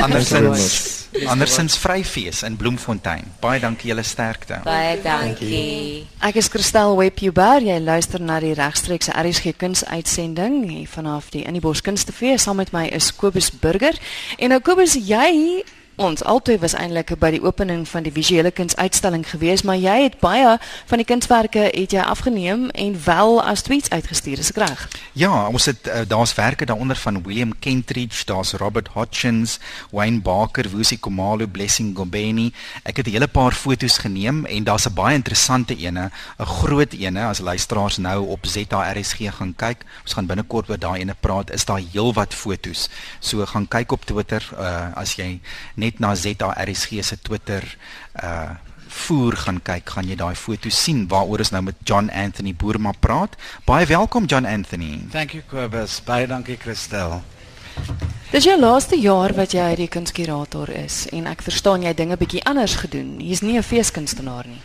Andersins andersins Vryfees in Bloemfontein. Baie dankie julle sterkte. Baie dankie. Ek is Christel Webjuber. Jy luister na die regstreekse RSG kunsuitsending hier vanaf die In die Bos Kunstefees. Saam met my is Kobus Burger. En nou Kobus, jy ons albei was eintlik by die opening van die visuele kunsuitstalling gewees, maar jy het baie van die kunswerke het jy afgeneem en wel as tweets uitgestuur, is ek reg? Ja, ons het uh, daar's werke daaronder van William Kentridge, daar's Robert Hutchins, Wayne Barker, Wusi Komalo, Blessing Gobeni. Ek het 'n hele paar foto's geneem en daar's 'n baie interessante ene, 'n groot ene as luisteraars nou op ZRSG gaan kyk. Ons gaan binnekort oor daai ene praat. Is daar heelwat foto's. So gaan kyk op Twitter uh, as jy net na ZRSG se Twitter uh voer gaan kyk, gaan jy daai foto's sien waaroor ons nou met John Anthony Boerma praat. Baie welkom John Anthony. Thank you Kobus. Baie dankie Christel. Dis jou laaste jaar wat jy die kunskurator is en ek verstaan jy dinge bietjie anders gedoen. Jy's nie 'n feeskunstenaar nie.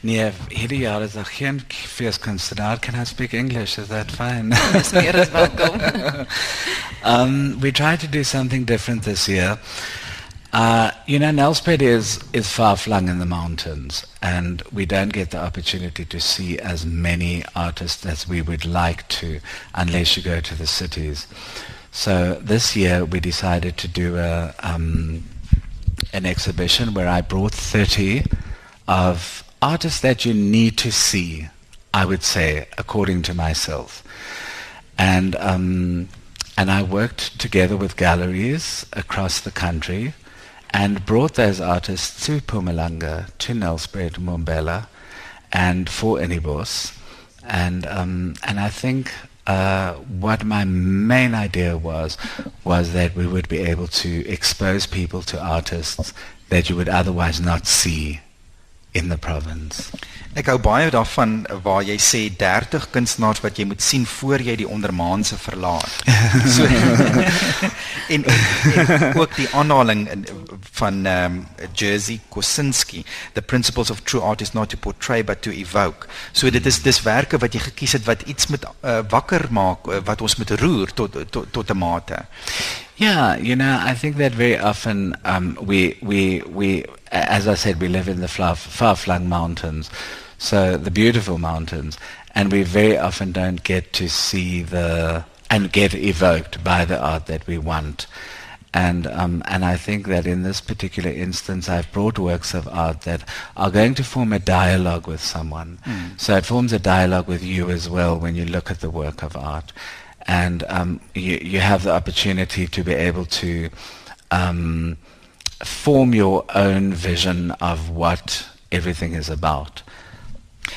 Nee, hierdie jaar is daar geen feeskunstenaar. Can I speak English? Is that fine? Dis meer as welkom. um, we tried to do something different this year. Uh, you know, Nelspruit is, is far flung in the mountains, and we don't get the opportunity to see as many artists as we would like to unless you go to the cities. So this year we decided to do a, um, an exhibition where I brought 30 of artists that you need to see, I would say, according to myself. And, um, and I worked together with galleries across the country and brought those artists to Pumalanga, to Nelspruit, Mumbela, and for Enibos. And, um, and I think uh, what my main idea was, was that we would be able to expose people to artists that you would otherwise not see in the province. Ek hou baie daarvan waar jy sê 30 kunstenaars wat jy moet sien voor jy die ondermaanse verlaat. So en, en ook die aanhaling van um, Jerzy Kosinski, the principles of true art is not to portray but to evoke. So dit is dis werke wat jy gekies het wat iets met uh, wakker maak wat ons moet roer tot tot tot 'n mate. Yeah, you know, I think that very often um, we, we, we, as I said, we live in the far-flung mountains, so the beautiful mountains, and we very often don't get to see the and get evoked by the art that we want. And um, and I think that in this particular instance, I've brought works of art that are going to form a dialogue with someone. Mm. So it forms a dialogue with you as well when you look at the work of art and um, you, you have the opportunity to be able to um, form your own vision of what everything is about.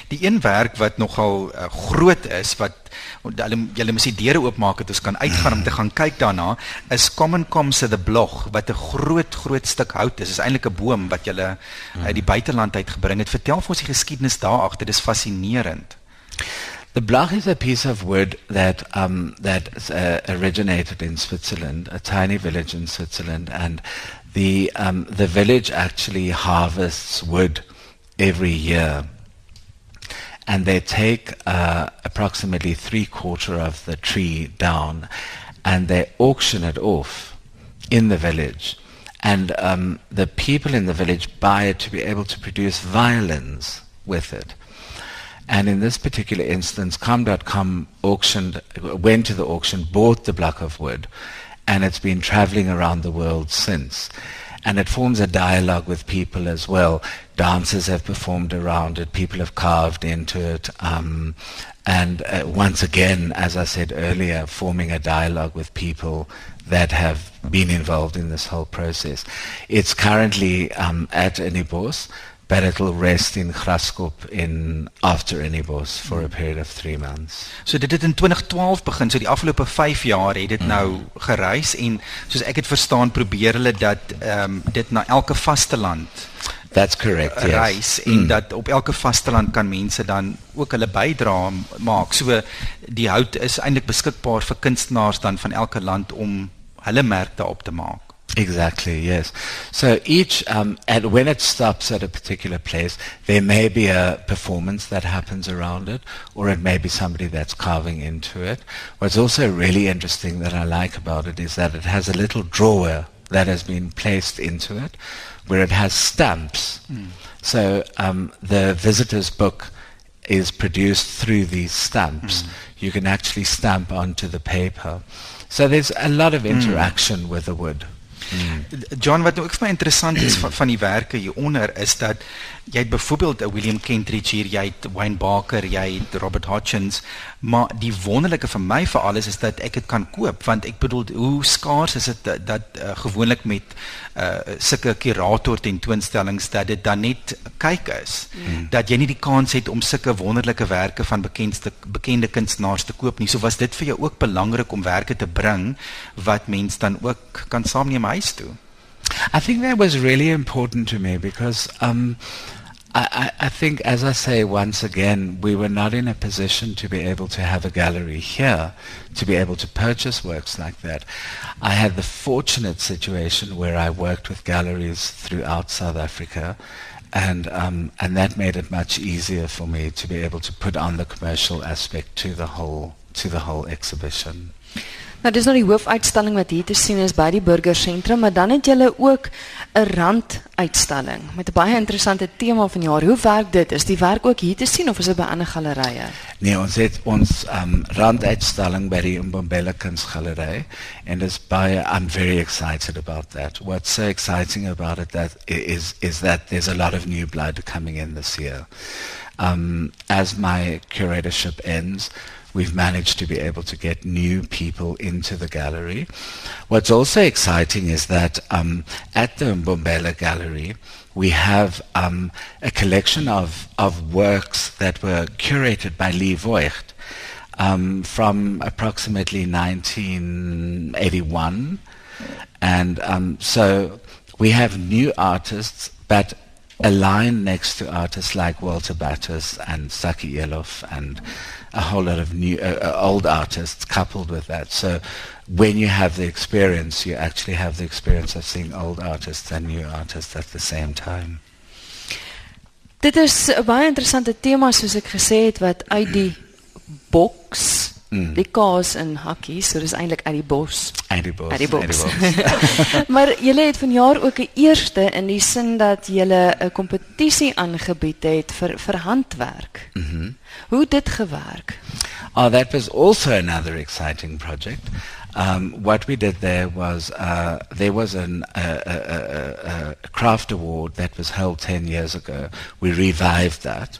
Die een werk wat nogal uh, groot is wat hulle julle moet die deure oopmaak het ons kan uitgaan om te gaan kyk daarna is Common Com se the blog wat 'n groot groot stuk hout is. Dit is eintlik 'n boom wat julle uit uh, die buiteland uit gebring het. Vertel vir ons die geskiedenis daar agter. Dit is fascinerend. The Blach is a piece of wood that um, that uh, originated in Switzerland, a tiny village in Switzerland, and the um, the village actually harvests wood every year, and they take uh, approximately three quarter of the tree down, and they auction it off in the village, and um, the people in the village buy it to be able to produce violins with it. And in this particular instance, Com.com auctioned, went to the auction, bought the block of wood, and it's been traveling around the world since. And it forms a dialogue with people as well. Dancers have performed around it, people have carved into it. Um, and uh, once again, as I said earlier, forming a dialogue with people that have been involved in this whole process. It's currently um, at Enibos but it'll rest in Graskop in after Enibos for a period of 3 months. So dit het in 2012 begin. So die afgelope 5 jaar het dit mm. nou gereis en soos ek het verstaan probeer hulle dat ehm um, dit na elke vasteland That's correct. Yes. Reis en mm. dat op elke vasteland kan mense dan ook hulle bydra maak. So die hout is eintlik beskikbaar vir kunstenaars dan van elke land om hulle merk daarop te maak. Exactly, yes. So each, um, and when it stops at a particular place, there may be a performance that happens around it, or it may be somebody that's carving into it. What's also really interesting that I like about it is that it has a little drawer that has been placed into it, where it has stamps. Mm. So um, the visitor's book is produced through these stamps. Mm. You can actually stamp onto the paper. So there's a lot of hmm. interaction mm. with the wood. Hmm. John wat ook vir my interessant is van, van die werke hier onder is dat jy het byvoorbeeld 'n William Kentridge hier, jy het Wayne Barker, jy het Robert Hutchins, maar die wonderlike vir my vir alles is dat ek dit kan koop want ek bedoel hoe skaars is dit dat, dat uh, gewoonlik met uh sulke kurator tentoonstellings dat dit dan net kyk is mm. dat jy nie die kans het om sulke wonderlike werke van bekendste bekende kunstenaars te koop nie. So was dit vir jou ook belangrik om werke te bring wat mense dan ook kan saamneem huis toe. I think that was really important to me because um, I, I, think, as I say once again, we were not in a position to be able to have a gallery here, to be able to purchase works like that. I had the fortunate situation where I worked with galleries throughout South Africa, and um, and that made it much easier for me to be able to put on the commercial aspect to the whole to the whole exhibition. Nou dis nou die hoofuitstalling wat hier te sien is by die Burgersentrum, maar dan het julle ook 'n randuitstalling met 'n baie interessante tema van jaar. Hoe werk dit? Is die werk ook hier te sien of is dit by ander gallerye? Nee, ons het ons um, randuitstalling by die Mbombela Kunsgalery and is by I'm very excited about that. What's so exciting about it that is is that there's a lot of new blood coming in this year. Um, as my curatorship ends, we've managed to be able to get new people into the gallery. What's also exciting is that um, at the Mbombela Gallery, we have um, a collection of, of works that were curated by Lee Voigt um, from approximately 1981. And um, so we have new artists, but a line next to artists like Walter Battis and Saki Elof and a whole lot of new uh, uh, old artists coupled with that. So when you have the experience, you actually have the experience of seeing old artists and new artists at the same time. Dit is baie interessante tema soos ek gesê het wat uit die boks mm. die kaas in hakkies, so dis eintlik uit die bos. Uit die bos. Uit die bos. maar julle het vanjaar ook 'n eerste in die sin dat julle 'n kompetisie aangebied het vir vir handwerk. Mhm. Mm Hoe het dit gewerk? Oh, that was also another exciting project. Um, what we did there was uh, there was an, uh, a, a, craft award that was held 10 years ago. We revived that.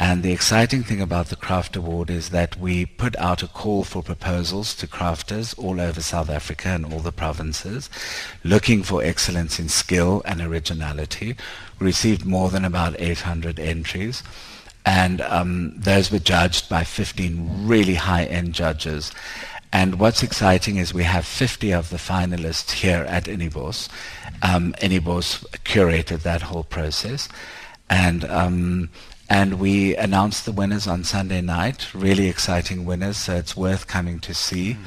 And the exciting thing about the craft award is that we put out a call for proposals to crafters all over South Africa and all the provinces looking for excellence in skill and originality. We received more than about 800 entries. And um, those were judged by 15 really high-end judges. And what's exciting is we have 50 of the finalists here at Inibos. Um, Inibos curated that whole process. And, um, and we announced the winners on Sunday night, really exciting winners, so it's worth coming to see. Mm.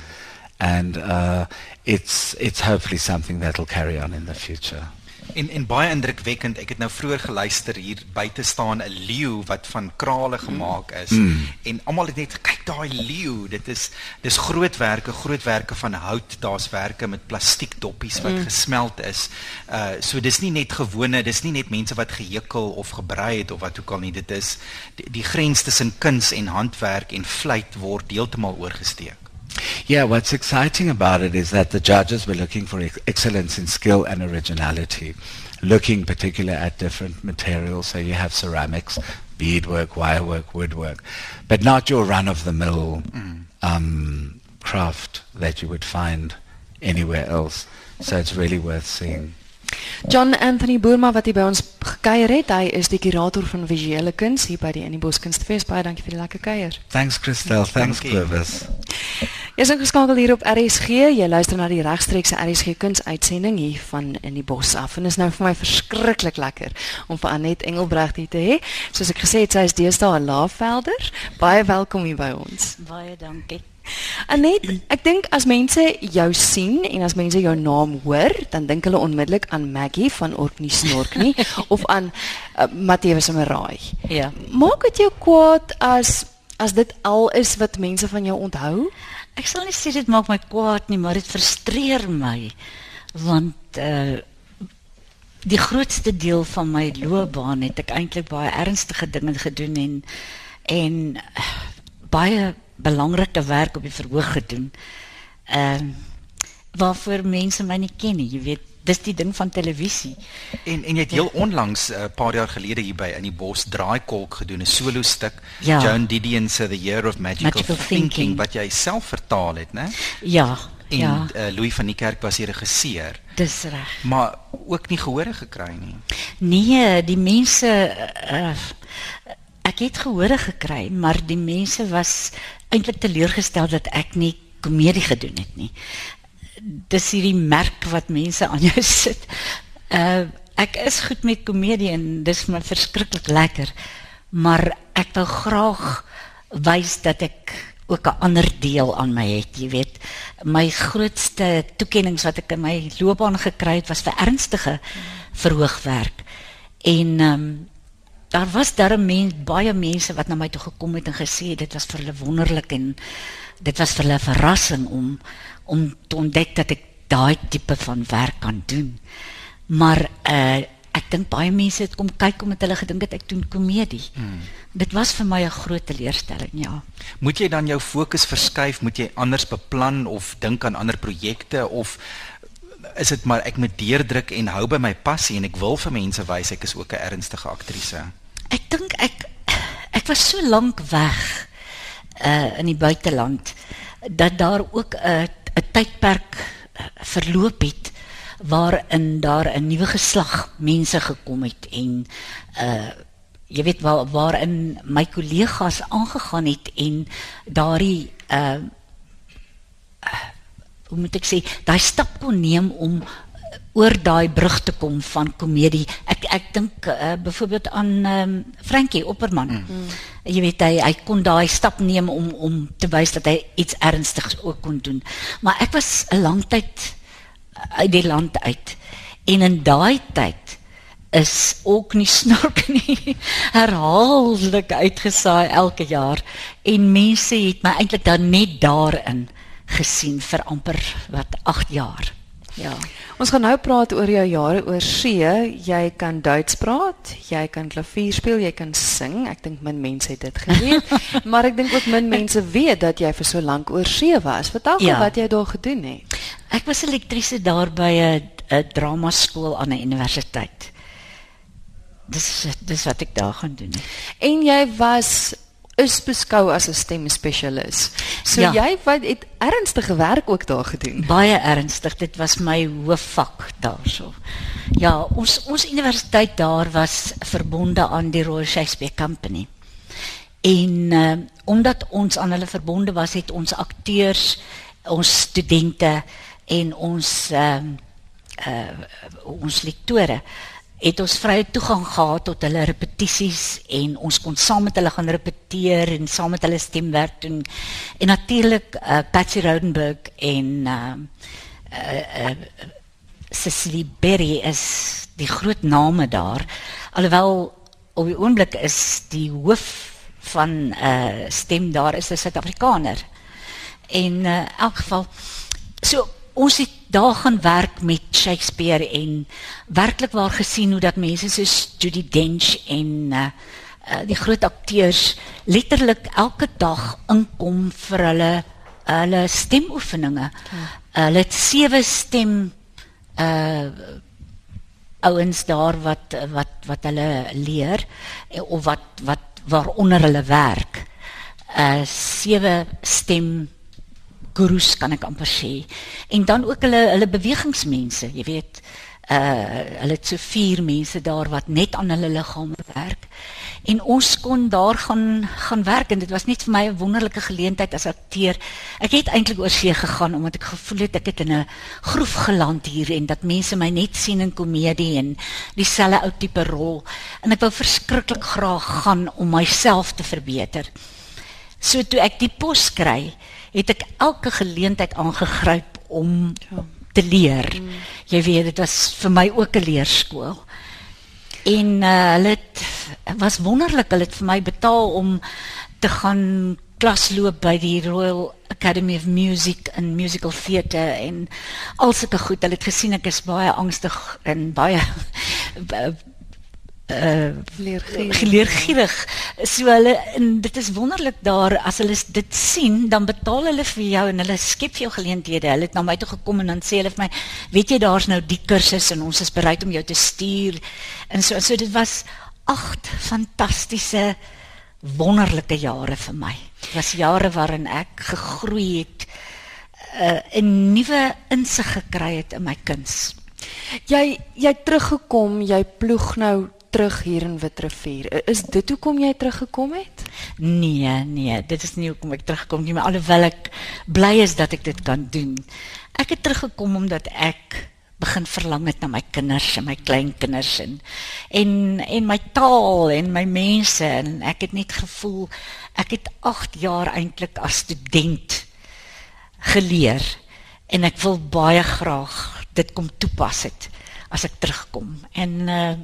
And uh, it's, it's hopefully something that will carry on in the future. En en baie indrukwekkend. Ek het nou vroeër geluister hier buite staan 'n leeu wat van krale gemaak is. Mm. En almal het net kyk daai leeu. Dit is dis grootwerke, grootwerke van hout. Daar's werke met plastiek doppies wat mm. gesmeld is. Uh so dis nie net gewone, dis nie net mense wat gehekel of gebrei het of wat ook al nie. Dit is die, die grens tussen kuns en handwerk en vleit word heeltemal oorgesteek. Yeah, what's exciting about it is that the judges were looking for ex excellence in skill and originality, looking particularly at different materials. So you have ceramics, beadwork, wirework, woodwork, but not your run-of-the-mill mm. um, craft that you would find anywhere else. So it's really worth seeing. John Anthony Boerma wat hier by ons gekuier het, hy is die kurator van visuele kuns hier by die Innibos Kunstfees. Baie dankie vir die lekker kuier. Thanks Christel, thanks Clovis. Jy is geskakel hier op RSG. Jy luister na die regstreekse RSG kunsuitsending hier van in die bos af. En is nou vir my verskriklik lekker om vir Anet Engelbregt hier te hê. Soos ek gesê het, sy is deesdae 'n laafvelder. Baie welkom hier by ons. Baie dankie. Anet, ek dink as mense jou sien en as mense jou naam hoor, dan dink hulle onmiddellik aan Maggie van Orkney Snorkney of aan uh, Matthäus Maraai. Ja. Maak dit jou kwaad as as dit al is wat mense van jou onthou? Ek sal nie sê dit maak my kwaad nie, maar dit frustreer my want uh die grootste deel van my loopbaan het ek eintlik baie ernstige dinge gedoen en en uh, baie belangrike werk op die verhoog gedoen. Ehm uh, waarvoor mense my nie ken nie, jy weet, dis die ding van televisie. En en jy het heel onlangs 'n uh, paar jaar gelede hier by in die bos draaikolk gedoen, 'n solo stuk, ja. Joan Didion se The Year of Magical, Magical Thinking, Thinking wat jy self vertaal het, né? Ja. En ja. Uh, Louis van die Kerk was die regisseur. Dis reg. Maar ook nie gehore gekry nie. Nee, die mense uh, ek het gehore gekry, maar die mense was eintlik teleurgestel dat ek nie komedie gedoen het nie. Dis hierdie merk wat mense aan jou sit. Uh ek is goed met komedie en dis my verskriklik lekker. Maar ek wil graag wys dat ek ook 'n ander deel aan my het, jy weet. My grootste toekenninge wat ek in my loopbaan gekry het was vir ernstige verhoogwerk. En ehm um, daar was daar mens, baie mense wat na my toe gekom het en gesê dit was vir hulle wonderlik en dit was vir hulle 'n verrassing om om te ontdek dat ek daai tipe van werk kan doen. Maar uh ek dink baie mense het kom kyk omdat hulle gedink het ek doen komedie. Hmm. Dit was vir my 'n groot teleurstelling, ja. Moet jy dan jou fokus verskuif, moet jy anders beplan of dink aan ander projekte of is dit maar ek moet deurdruk en hou by my passie en ek wil vir mense wys ek is ook 'n ernstige aktrise. Ek dink ek ek was so lank weg uh in die buiteland dat daar ook 'n 'n tydperk uh, verloop het waarin daar 'n nuwe geslag mense gekom het en uh jy weet waar waarin my kollegas aangegaan het en daardie uh hoe moet ek sê daai stap kon neem om oor daai brug te kom van komedie. Ek ek dink uh, byvoorbeeld aan um, Frankie Opperman. Mm. Jy weet hy hy kon daai stap neem om om te wys dat hy iets ernstigs ook kon doen. Maar ek was 'n lang tyd uit die land uit. En in daai tyd is ook nie snork nie herhaaldelik uitgesaai elke jaar en mense het my eintlik dan net daarin gesien vir amper wat 8 jaar. Ja. Ons gaan nou praat oor jou jare oor see. Jy kan Duits praat, jy kan klavier speel, jy kan sing. Ek dink min mense het dit geweet, maar ek dink ook min mense weet dat jy vir so lank oor see was. Vertel ja. wat jy daar gedoen het. Ek was elektriese daar by 'n 'n drama skool aan 'n universiteit. Dis dis wat ek daar gaan doen. En jy was is beskou as 'n stemspesialis. So ja. jy wat het ernstige werk ook daar gedoen. Baie ernstig. Dit was my hoofvak daarso. Ja, ons ons universiteit daar was verbonde aan die Royal Shakespeare Company. En uh, omdat ons aan hulle verbonde was, het ons akteurs, ons studente en ons uh, uh, ons lektore het ons vrye toegang gehad tot hulle repetisies en ons kon saam met hulle gaan repeteer en saam met hulle stemwerk doen. En natuurlik uh, Patsy Rodenburg en uh, uh, uh, Cecily Berry is die groot name daar. Alhoewel op die oomblik is die hoof van uh, stem daar is 'n Suid-Afrikaner. En in uh, elk geval so ons het daar gaan werk met Shakespeare en werklik waar gesien hoe dat mense soos Judy Dench en uh, uh, die groot akteurs letterlik elke dag inkom vir hulle hulle stemoefeninge. Ja. Hulle het sewe stem uh ouens daar wat wat wat hulle leer of wat wat waaronder hulle werk. Uh sewe stem gurus kan ek amper sê. En dan ook hulle hulle bewegingsmense, jy weet, uh hulle het so vier mense daar wat net aan hulle liggame werk. En ons kon daar gaan gaan werk en dit was net vir my 'n wonderlike geleentheid as akteur. Ek het eintlik oor see gegaan omdat ek gevoel het ek het in 'n groef geland hier en dat mense my net sien in komedie en dieselfde ou tipe rol en ek wou verskriklik graag gaan om myself te verbeter. So toe ek die pos kry, het ek elke geleentheid aangegryp om ja. te leer. Mm. Jy weet dit was vir my ook 'n leerskool. En uh, hulle het was wonderlik, hulle het vir my betaal om te gaan klas loop by die Royal Academy of Music and Musical Theatre en alsulke goed. Hulle het gesien ek is baie angstig en baie uh leergierig. So hulle en dit is wonderlik daar as hulle dit sien, dan betaal hulle vir jou en hulle skep vir jou geleenthede. Hulle het na my toe gekom en dan sê hulle vir my, "Weet jy daar's nou die kursus en ons is bereid om jou te stuur." En so so dit was agt fantastiese wonderlike jare vir my. Dit was jare waarin ek gegroei het uh 'n nuwe insig gekry het in my kuns. Jy jy teruggekom, jy ploeg nou terug hier in Witrifuur. Is dit hoekom jy teruggekom het? Nee, nee, dit is nie hoekom ek teruggekom nie, maar alhoewel ek bly is dat ek dit kan doen. Ek het teruggekom omdat ek begin verlang het na my kinders en my kleinkinders en en en my taal en my mense en ek het net gevoel ek het 8 jaar eintlik as student geleer en ek wil baie graag dit kom toepas het as ek terugkom en uh,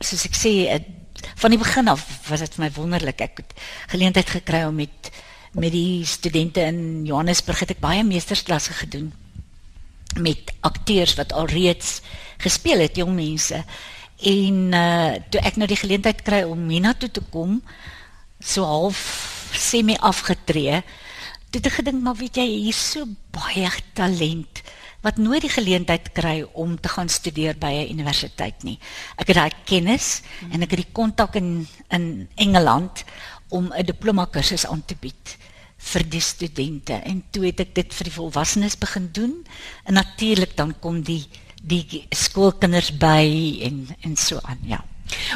soos ek sê eh, van die begin af was dit vir my wonderlik. Ek het geleentheid gekry om met met die studente in Johannesburg het ek baie meestersklasse gedoen met akteurs wat alreeds gespeel het, jong mense. En uh toe ek nou die geleentheid kry om hiernatoe te kom, so half semi afgetree, toe het ek gedink maar weet jy, hier's so baie talent wat nooit die geleentheid kry om te gaan studeer by 'n universiteit nie. Ek het daai kennis en ek het die kontak in in Engeland om 'n diploma kursus aan te bied vir die studente en toe het ek dit vir die volwassenes begin doen en natuurlik dan kom die die skoolkinders by en en so aan ja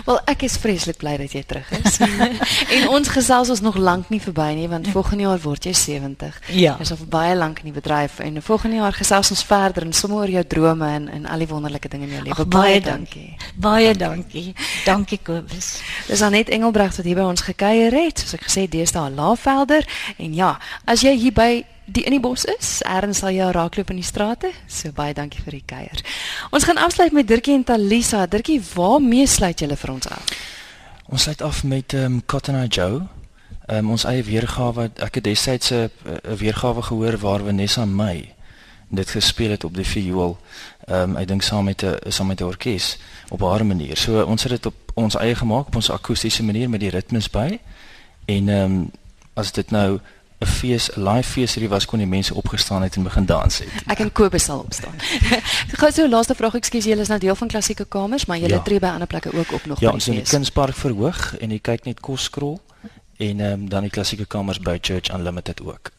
Wel, ek is vreeslik bly dat jy terug is. en ons gesels ons nog lank nie verby nie want volgende jaar word jy 70. Ja. Jy's al baie lank in die bedryf en volgende jaar gesels ons verder en sommer oor jou drome en en al die wonderlike dinge in jou lewe. Ag, baie dankie. Baie dankie. Dankie Kobus. Dis Anet Engelbregt wat hier by ons gekuier het, soos ek gesê deesdae Laafvelder en ja, as jy hier by die in die bos is, erns sal jy raakloop in die strate. So baie dankie vir die kuier. Ons gaan afsluit met Dirkie en Talisa. Dirkie, waarmee sluit julle vir ons af? Ons sluit af met um, Cotton Eye Joe. Um, ons eie weergawe. Ek het destyds 'n 'n weergawe gehoor waar Vanessa May dit gespeel het op die viool. Ehm um, ek dink saam met 'n saam met 'n orkes op haar manier. So ons het dit op ons eie gemaak op ons akoestiese manier met die ritmes by. En ehm um, as dit nou 'n fees, 'n live fees hierdie was kon die mense opgestaan het en begin dans het. Ek en Kobus sal opstaan. Gou so laaste vraag, ekskuus, julle is nou deel van klassieke kamers, maar julle Ja. tree by ander plekke ook op nog Ja, by ons die in die fees. Kunspark verhoog en jy kyk net Koskrol en ehm um, dan die klassieke kamers by Church Unlimited ook.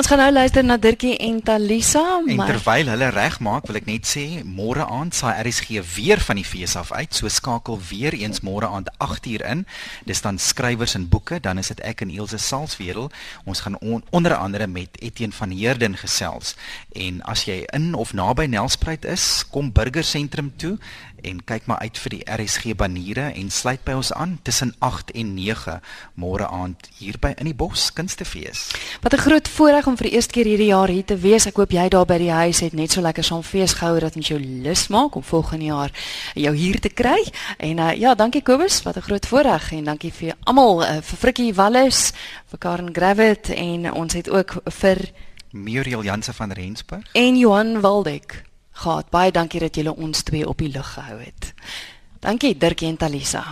Ons gaan nou luister na Dirkie en Talisa, En maar terwyl hulle regmaak, wil ek net sê môre aand saai RSG weer van die fees af uit. So skakel weer eens môre aand 8uur in. Dis dan skrywers en boeke, dan is dit ek en Elsje Salzwedel. Ons gaan on, onder andere met Etienne van Heerden gesels. En as jy in of naby Nelspruit is, kom Burger Sentrum toe en kyk maar uit vir die RSG baniere en sluit by ons aan tussen 8 en 9 môre aand hier by in die bos kunstefees. Wat 'n groot voorreg om vir die eerste keer hierdie jaar hier te wees. Ek hoop jy daar by die huis het net so lekker saam fees gehou dat ons jou lus maak om volgende jaar jou hier te kry. En uh, ja, dankie Kobus, wat 'n groot voorreg en dankie vir almal uh, vir Frikkie Wallis, vir Karen Gravett en ons het ook vir Muriel Janse van Rensburg. en Johan Waldek gehad. Baie dankie dat julle ons twee op die lig gehou het. Dankie Dirkie en Talisa.